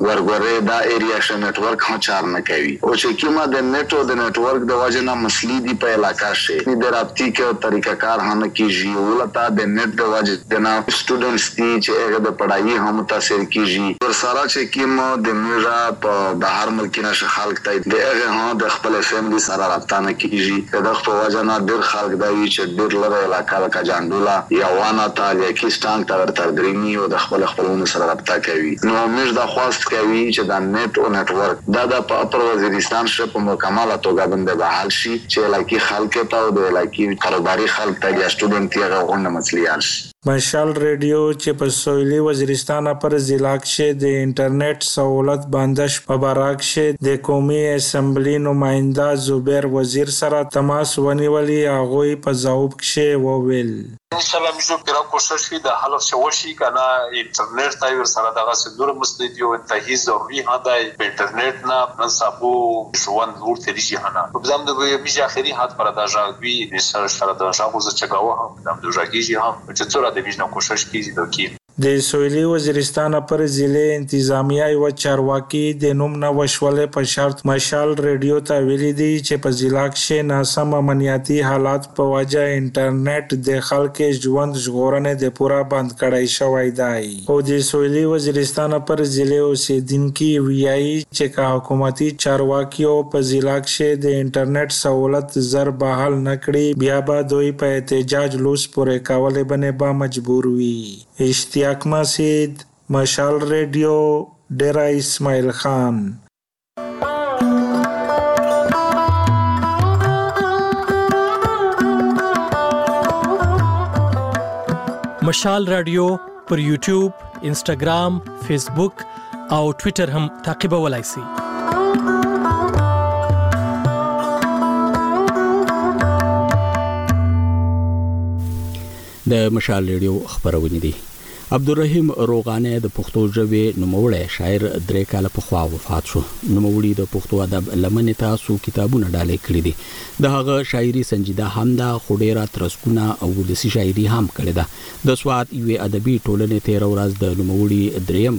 ورغورې دا ایریا شه نیټ ورک هم چار نه کوی او چه کیمه د نیټ او د نیټ ورک د وجه نه مسلی دی په علاقه شې دی د رابطی که طریقه کار هم نه کیژی اولتا د نیټ د وجه نه سټوډنټس دی چه هغه د پړایی هم متاثر کیژی ورسره چه کیمه د میړه په بهر ملکی نه شه خلق دی د هغه هم د خپلی فیملی سره رابطه نه کیژی د دغ په وجه نه ډیر خلق دا وی چه ډیر لری علاقه لکه جانډولا یا وانه تال یا کیس ټانک ته ورتردریمی او د خپلی خپلونو سره رابطه کوی. نو ميژ دا خواست کوي چې دا نيټ او نيټ ورک دا د په اپر وزيرستان کښې په مکمله توګه بنده بحال شي چې علاقي خلق ته او د علاقي کاروباري خلق ته بيا سټوډنټ تي هغه غونډه مصليان شي. مشال ريډيو چې په سويلي وزيرستان اپر ضلع کښې د انټرنيټ سهولت بندش په باره کښې د قومي اسمبلي نماينده زبير وزير سره تماس ونيولي هغوي په ځاوب کښې وويل. ان شاء الله ميژو پيرا کوشش وي دا حلف چه وشي کنه انټرنيټ تاي ورسره دغه سه نور مسلي دي او انتهي ضروري هه داي په انټرنيټ نه پرن سابو ژوند نور تيريژي هه نه په بدام دوي ميژي اخيري حد پر دا ژغ وي نيسه شره دا ژغ وزه چه ګاوه هم بدام دوي ژغيژي هم چه څو را دميژ نه کوشش کيژي دو کي. د سویلي وزیرستان اپرې ضلعې انتظامیه یوه چارواکي د نوم نه وشولې په شرط مشال ریډیو ته ویلي دي چې په ضلع کښې ناسم امنیاتي حالات په وجه انټرنیټ د خلق ژوند ژغورنې د پوره بند کړی شوی دی خو د سویلي وزیرستان اپرې ضلعې اوسیدونکي ویايي چې که حکومتي چارواکیو په ضلع کښې د انټرنیټ سهولت زر بحال نه کړي بیا به دوی په احتجاج لوس پورې کولې بنې با مجبور وي. اشتیاق مسید مشال ریډیو ډیره اسماعیل خان. مشال راډیو. پر یوټیوب، انسټاګرام، فیسبوک او ټویټر هم تعقیبولای شئ. د مشال ریډیو خبرونه دي عبدالرحیم روغانه د پښتو ژبې نوموړی شاعر درې کاله پخوا وفات شو نوموړي د پښتو ادب لمنې ته څو کتابونه ډالۍ کړي دي د هغه شاعري سنجیده هم ده خو ډیره ترسکونه او ولسی شاعري هم کړې ده د سوات یوې ادبي ټولنې تېره ورځ د نوموړي دریم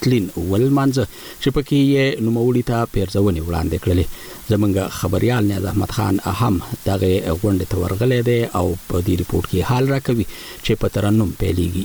تلین ولمانځه چې پکې یې نوموړي ته پیرزونې وړاندې کړلې. زموږ خبریال نیاز احمد خان هم دغې غونډې ته ورغلی دی او په دې رپورټ کې حال راکوي چې په ترنم پیلېږي.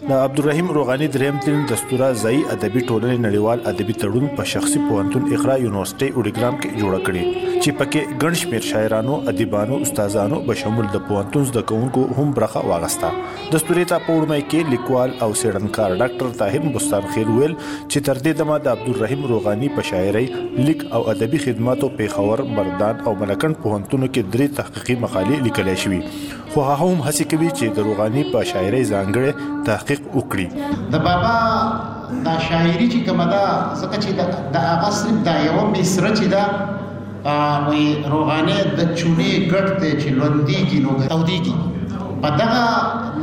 د عبدالرحیم روغاني دریم تلین د ستوره ځایي ادبي ټولنې نړیوال ادبي تړون په شخصي پوهنتون اقرا یونیورسټۍ اوډیګرام کې جوړه کړې چې پکې ګڼ شمېر شاعرانو ادیبانو استادانو بشمول د پوهنتون زده کوونکو هم برخه واغسته د ستورې ته په وړمه کې لیکوال او څېړنکار ډاکټر طاهر بستان خېل ویل چې تر دې دمه د عبدالرحیم روغاني په شاعرۍ لیک او ادبي خدماتو پېښور مردان او ملکنډ پوهنتونو کې درې تحقیقي مقالې لیکلی شوي خو هغه هم هڅه کوي چې د روغاني په شاعرۍ ځانګړی تحقیق وکړي د بابا دا شاعري چې کومه ده ځکه چې د هغه صرف دا یو مصره چې ده وي روغانه د چونی ګټ ته چې لوندېږي نو تودېږي په دغه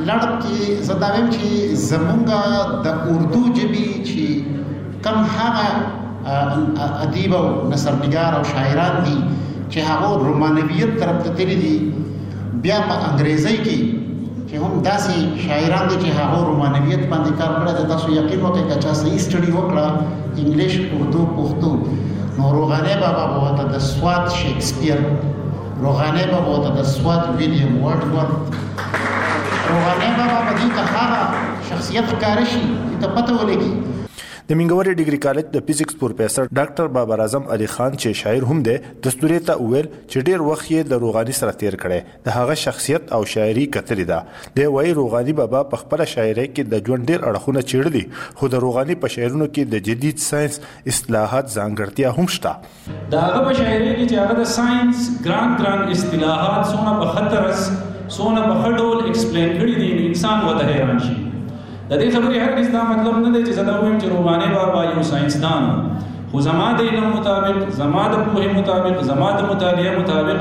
لړ کې زداویم چې زمونږه د اردو جبي چې کم هغه ادیب او نثرنګار او شاعران دي چې هغه رومانویت طرف ته تللی دي بیا په انګریزۍ کې چې هم داسې شاعران دي چې هغه رومانویت باندې کار کړی دی تاسو یقین وکړئ که چا صحیح سټډي وکړه انګلیش اردو پښتو نو روغانه بابا به ورته د سوات شکسپیر روغانه بابا ورته د سوات ویلیام ورډورف روغانه بابا به دې ته هغه شخصیت ښکاره شي چې ته پته ولګي د منګوري ډیګري کالج د فزیکس پروفیسور ډاکټر بابر اعظم علي خان چې شاعر هم دی دستوري ته وویل چې ډېر وخت یې له روغاني سره تېر کړی، د هغه شخصیت او شاعري کتلې ده. دی وايي، روغاني بابا په خپله شاعرۍ کې د ژوند ډېر اړخونه څېړلي، خو د روغاني په شعرونو کې د جدید ساینس، اصطلاحات، ځانګړتیا هم شته. د هغه په شاعرۍ کې چې هغه د ساینس ګران ګران اصطلاحات څونه په ښه طرز، څونه په ښه ډول ایکسپلین کړي دي، انسان ورته حیران شي. د دې خبرې هرګز دا مطلب نه دی چې زه دا وایم چې روغاني بابا یو ساينسدان خو زما د علم مطابق زما د پوهې مطابق زما د مطالعه مطابق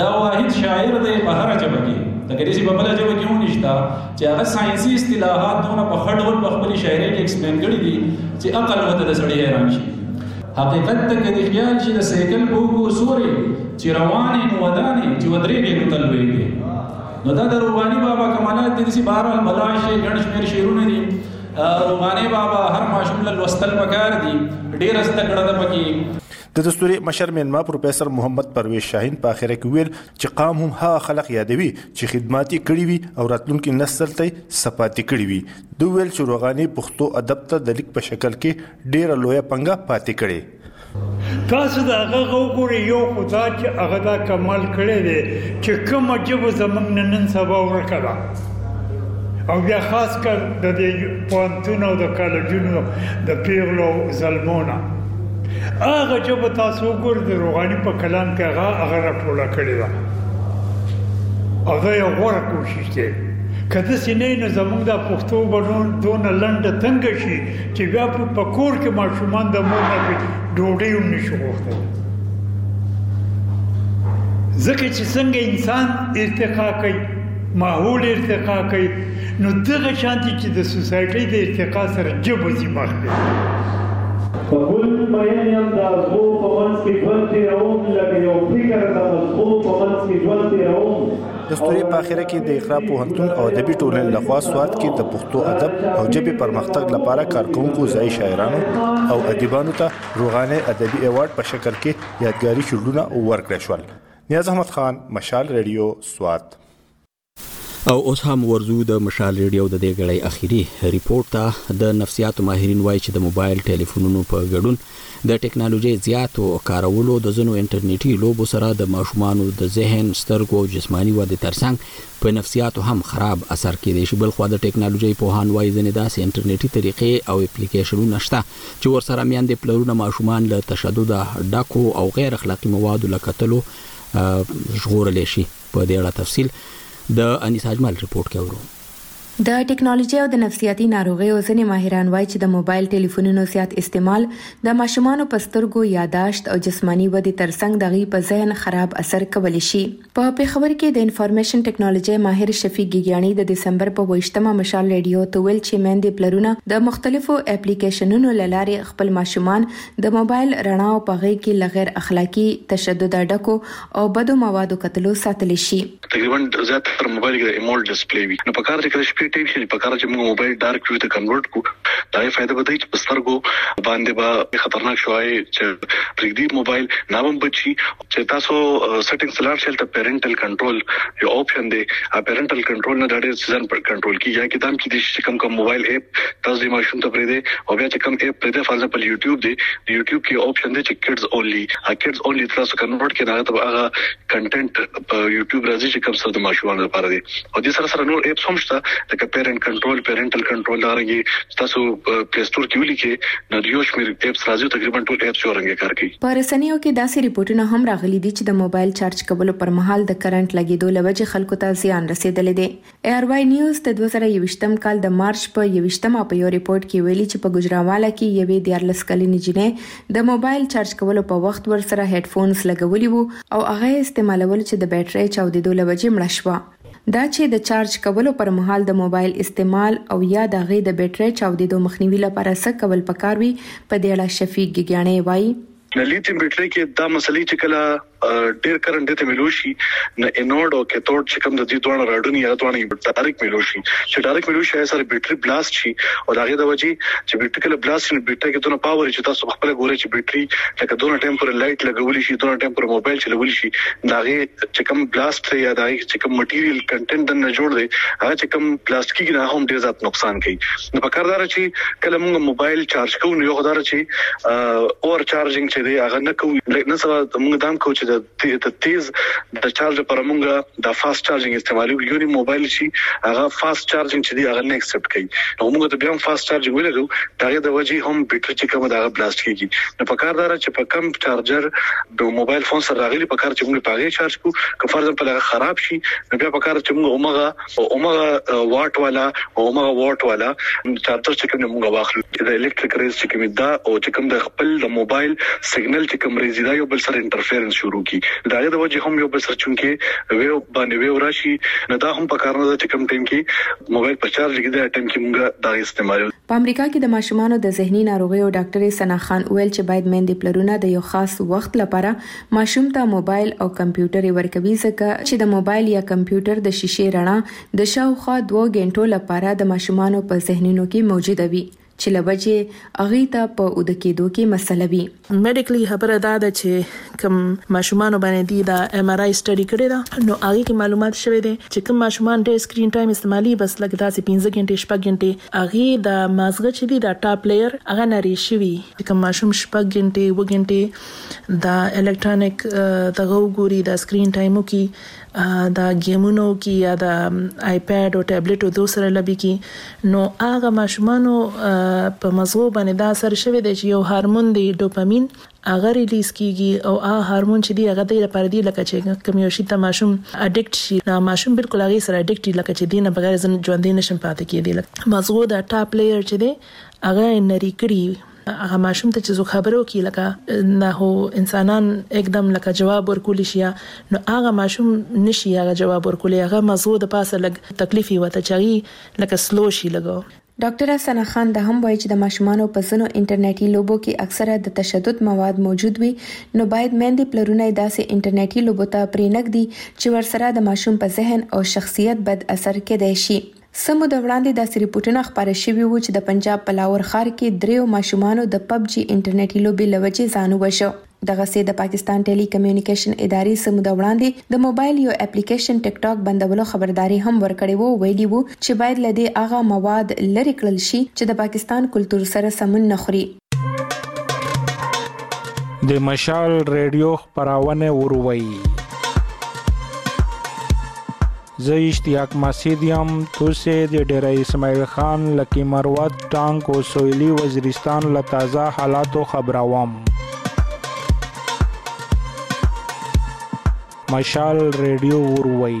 دا واحد شاعر دی په هر ژبه کې د کدې چې په بل ژبه کې ونی شته چې هغه ساينسي اصطلاحات دونه په خړ ډول په خپل شاعرۍ کې ایکسپلین کړی دي چې عقل وته د سړی حیران شي حقیقت ته کې د خیال چې د سیکل په وګو سوري چې روانې نو ودانې چې ودرېږي نو تلويږي نو دا د روغاني بابا کمالات دي چې بهر البلا شي ګڼ شمېر شعرونه دي روغاني بابا هر ماشوم له لوستل پکار دي ډېر زده کړه ده پکې د دستوري مشر مینما پروفیسور محمد پرویز شاهین په اخر کې ویل چې قام هم هغه خلک یادوي چې خدمات یې کړي وي او راتلونکي نسل ته سپاتې کړي وي دوی ویل چې روغاني پښتو ادب ته د لیک په شکل کې ډیره لویه پنګه پاتې کړي تاسو دا هغه وګورئ یو خو دا چې هغه دا کمال کړی دی چې کومه ژبه زموږ نه نن سبا ورکه ده او بیا خاص کر د دې پوهنتون او د کالجونو د پیغلو زلمونه هغه ژبه تاسو وګورئ د روغاني په کلام کې هغه هغه راټوله کړې ده او دا یو غوره کوشش دی که داسې نه وي نو زموږ دا پښتو به نور دونه لنډه تنګه شي چې بیا په کور کې ماشومان د مور نه ډوډۍ هم نشي غوښتلی ځکه چې څنګه انسان ارتقا کوي ماحول ارتقا کوي نو دغه شانتي چې د سوسایټۍ د ارتقا سره جبه ځي مخ دی په ګل مین یم د ازغو په منځ کې ژوند تېروم لکه یو فکر د مزغو په منځ کې ژوند تېروم د ستوري په اخره کې د اقرا پوهنتون او ادبي ټولنې لخوا سواد کې د پښتو ادب او ژبې پرمختګ لپاره کارکونکو ځای شاعرانو او ادیبانو ته روغانه ادبي ایوارډ په شکل کې یادګاري شیلډونه ورکړ شول نیاز احمد خان مشال ریډیو سواد او اوس هم ورزو د مشال ریډیو د دې غړی اخیری ریپورت ته د نفسیات ماهرین وایي چې د موبایل ټلیفونونو په ګډون د ټکنالوژۍ زیاتو کارولو، د ځینو انټرنیټي لوبو سره د ماشومانو د ذهن، سترګو او جسماني ودې ترڅنګ په نفسیاتو هم خراب اثر کېدای شي. بلخوا د ټکنالوژۍ پوهان وايي، ځینې داسې انټرنیټي طریقې او اپلیکیشنونه شته چې ورسره میندې، پلرونه ماشومان له تشدده ډکو او غیر اخلاقي موادو له کتلو ژغورلی شي. په دې اړه تفصیل د انیس اجمل رپورټ کې اورو. د ټکنالوژۍ او د نفسیاتي ناروغیو ځینې ماهران وايي چې د موبایل ټیلیفونونو زیات استعمال د ماشومانو په سترګو، یاداشت او جسماني ودې ترڅنګ د هغوی په ذهن خراب اثر کولی شي. په پېښور کې د انفارمېشن ټکنالوژۍ ماهر شفیق ګیګیاڼي د دسمبر په ویشتمه مشال رېډیو ته وویل چې میندې پلرونه د مختلفو اپلیکېشنونو له لارې خپل ماشومان د موبایل رڼا او په هغوی کې له غیر اخلاقي، تشدده ډکو او بدو موادو کتلو ساتل شي. تقریبا زیات تر موبایل کې د ایمولډ ډسپلې وي نو پکار دی که د شپې ټیپ شي پکار چې موږ موبایل ډارک ویو ته کنورټ کو د هغې فایده به دای چې په سترګو باندې به خطرناک شوای چې پریږدي موبایل نه هم بچي چې تاسو سیټینګ سلار شل ته پیرنټل کنټرول یو اپشن دی ا پیرنټل کنټرول نه ډاډه سیزن پر کنټرول کی یا کې دام کې د شي کوم کوم موبایل اپ تاسو د ماشوم ته پرې دی او بیا چې کوم اپ پرې دی فار ایگزامپل یوټیوب دی په یوټیوب کې آپشن دی چې کډز اونلی ا کډز اونلی تاسو کنورټ کړئ هغه ته هغه کنټینټ په یوټیوب راځي چې کوم سره د ماشومان لپاره دی او د سره سره نور اپس هم شته لکه پیرنټ کنټرول پیرنټل کنټرول دارنګي تاسو پلی سٹور کې ولیکي نو یو شمیر اپس راځي تقریبا ټول اپس یو رنګ کار کوي په رسنیو کې داسې ریپورتونه هم راغلي دي چې د موبایل چارج کولو پر مهال د کرنټ لګیدو لوجې خلکو ته زیان رسیدلی دی اې ار وای نیوز د دوه زره یوویشت کال د مارچ په یوویشت مه په یو رپورټ کې ویلي چې په ګوجرانواله کې یوې دیارلس کلنې جینۍ د موبایل چارج کولو په وخت ورسره هیډ فونز لګولي وو او هغه یې استعمالول چې د بیټرۍ چاودیدو له وجې مړه شوه. دا چې د چارج کولو پر مهال د موبایل استعمال او یا د هغې د بیټرۍ چاودیدو مخنیوي لپاره څه کول پکار وي په دې اړه شفیق ګیګیاڼی وایي، نه لیتیم بیټری کې دا مسلې چې کله ډیر کرنټ دته ملو شي نه انورډ او کیتورډ چې کوم د دې دوه راډونی یا دوه یې ډایرک ملو شي چې ډایرک ملو شي سره بیټری بلاست شي او دا غي د وجې چې بیټری کله بلاست شي بیټری کې دونه پاور چې تاسو خپل ګوري چې بیټری لکه دونه ټایم پر لایټ لګول شي دونه ټایم پر موبایل چلول شي دا غي چې کوم بلاست یا دا غي چې کوم مټیریل کنټینټ نه جوړ دی هغه چې کوم پلاستیکي نه هم ډیر زیات نقصان کوي نو په کار دار چې کله موږ موبایل چارج کوو نو یو خدای چې اور چارجینګ چې دی هغه نه کوو نن سبا موږ دام کوو چې د تیز د چارج پر موږ د فاست چارجینګ استعمالو یو نه موبایل شي هغه فاست چارجینګ چې دی هغه نه ایکسپټ کوي نو موږ ته بیا هم فاست چارج ولرو دا د وجې هم بیټری چې کوم دا بلاست کیږي نو په کار دار چې په کم چارجر د موبایل فون سره راغلي په کار چې موږ پاګې چارج کوو که فرض په لاره خراب شي بیا په کار چې موږ عمره او همغه واټ والا او همغه واټ والا چارجر چې کوم موږ واخلو د الکتریک ریز چې کوم دا او چې کوم د خپل د موبایل سیګنل چې کوم ریز دا یو بل سره انټرفیرنس شروع کی دا د وجه هم یو بل سره چونکی ویو باندې ویو راشي نه دا هم په کار نه چې کوم ټیم کې موبایل په چارج کې دا ټیم کې موږ دا استعمال په امریکا کې د ماشومانو د ذهني ناروغیو ډاکټرې سنا خان ویل چې باید مېندې پلرونه د یو خاص وخت لپاره ماشوم ته موبایل او کمپیوټرې ورکوي ځکه چې د موبایل یا کمپیوټر د شیشې رڼا د شاوخوا دوو ګنټو لپاره د ماشومانو په ذهنونو کې موجوده وي چې له وجې هغوی ته په اوده کیدو کې مسله وي. میډیکلي خبره دا ده چې کوم ماشومانو باندې دوی دا ایم ار آی سټډي کړې ده نو هغې کې معلومات شوی دی چې کوم ماشومان ډیر سکرین ټایم استعمالي بس لکه داسې پنځه ګنټې شپږ ګنټې هغې دا مازغه چې دي دا ټاپ لیر هغه نری شوي چې کوم ماشوم شپږ ګنټې اووه ګنټې دا الکترونیک دغه وګوري دا سکرین ټایم وکي دا گیمونه وکي یا دا آیپاد او ټابلیټ او دو سره لبي کی نو هغه ماشومانو په مزغو باندې دا اثر شوی دی چې یو هارمون دی ډوپامین هغه ریلیز کیږي او هغه هارمون چې دی هغه دی لپاره دی لکه چې کوم یو شي ته ماشوم اډیکټ شي نو ماشوم بالکل هغه سره اډیکټ لکه چې دینه بغیر ژوند نشم پاتې کیدی مزغو دا ټاپ لیر چې دی هغه نری کړی هغه ماشوم ته چې څوک خبره وکړي لکه نه هو انسانان اکدم لکه جواب ورکولی شي نو هغه ماشوم نشي هغه جواب ورکولی هغه مزغو د پاسه لګ تکلیفي وته چغي لکه سلو شي لګو. ډاکټره ثنا خان دا هم وايي چې د ماشومانو په ځینو انټرنیټي لوبو کې اکثره د تشدد مواد موجود وي نو باید میندې پلرونه یې داسې انټرنیټي لوبو ته پرې نږدي چې ورسره د ماشوم په ذهن او شخصیت بد اثر کیدای شي. څه موده وړاندې داسې رپوټونه خپاره شوي وو چې د پنجاب په لاهور ښار کې درېیو ماشومانو د پب جي انټرنېټي لوبې له وجې ځان ووژه. دغسې د پاکستان ټېلي کمیونیکېشن ادارې څه موده وړاندې د موبایل یو اپلیکېشن ټک ټاک بندولو خبرداری هم ورکړی وو او ویلي وو چې باید له دې هغه مواد لرې کړل شي چې د پاکستان کلتور سره سمون نه خوري. د مشال رېډیو خپراونه وروي. زه اشتیاق مسید یم توسې د ډیره اسماعیل خان لکي مروت ټانک او سویلي وزیرستان له تازه حالاتو خبروم مشال ریډیو وروي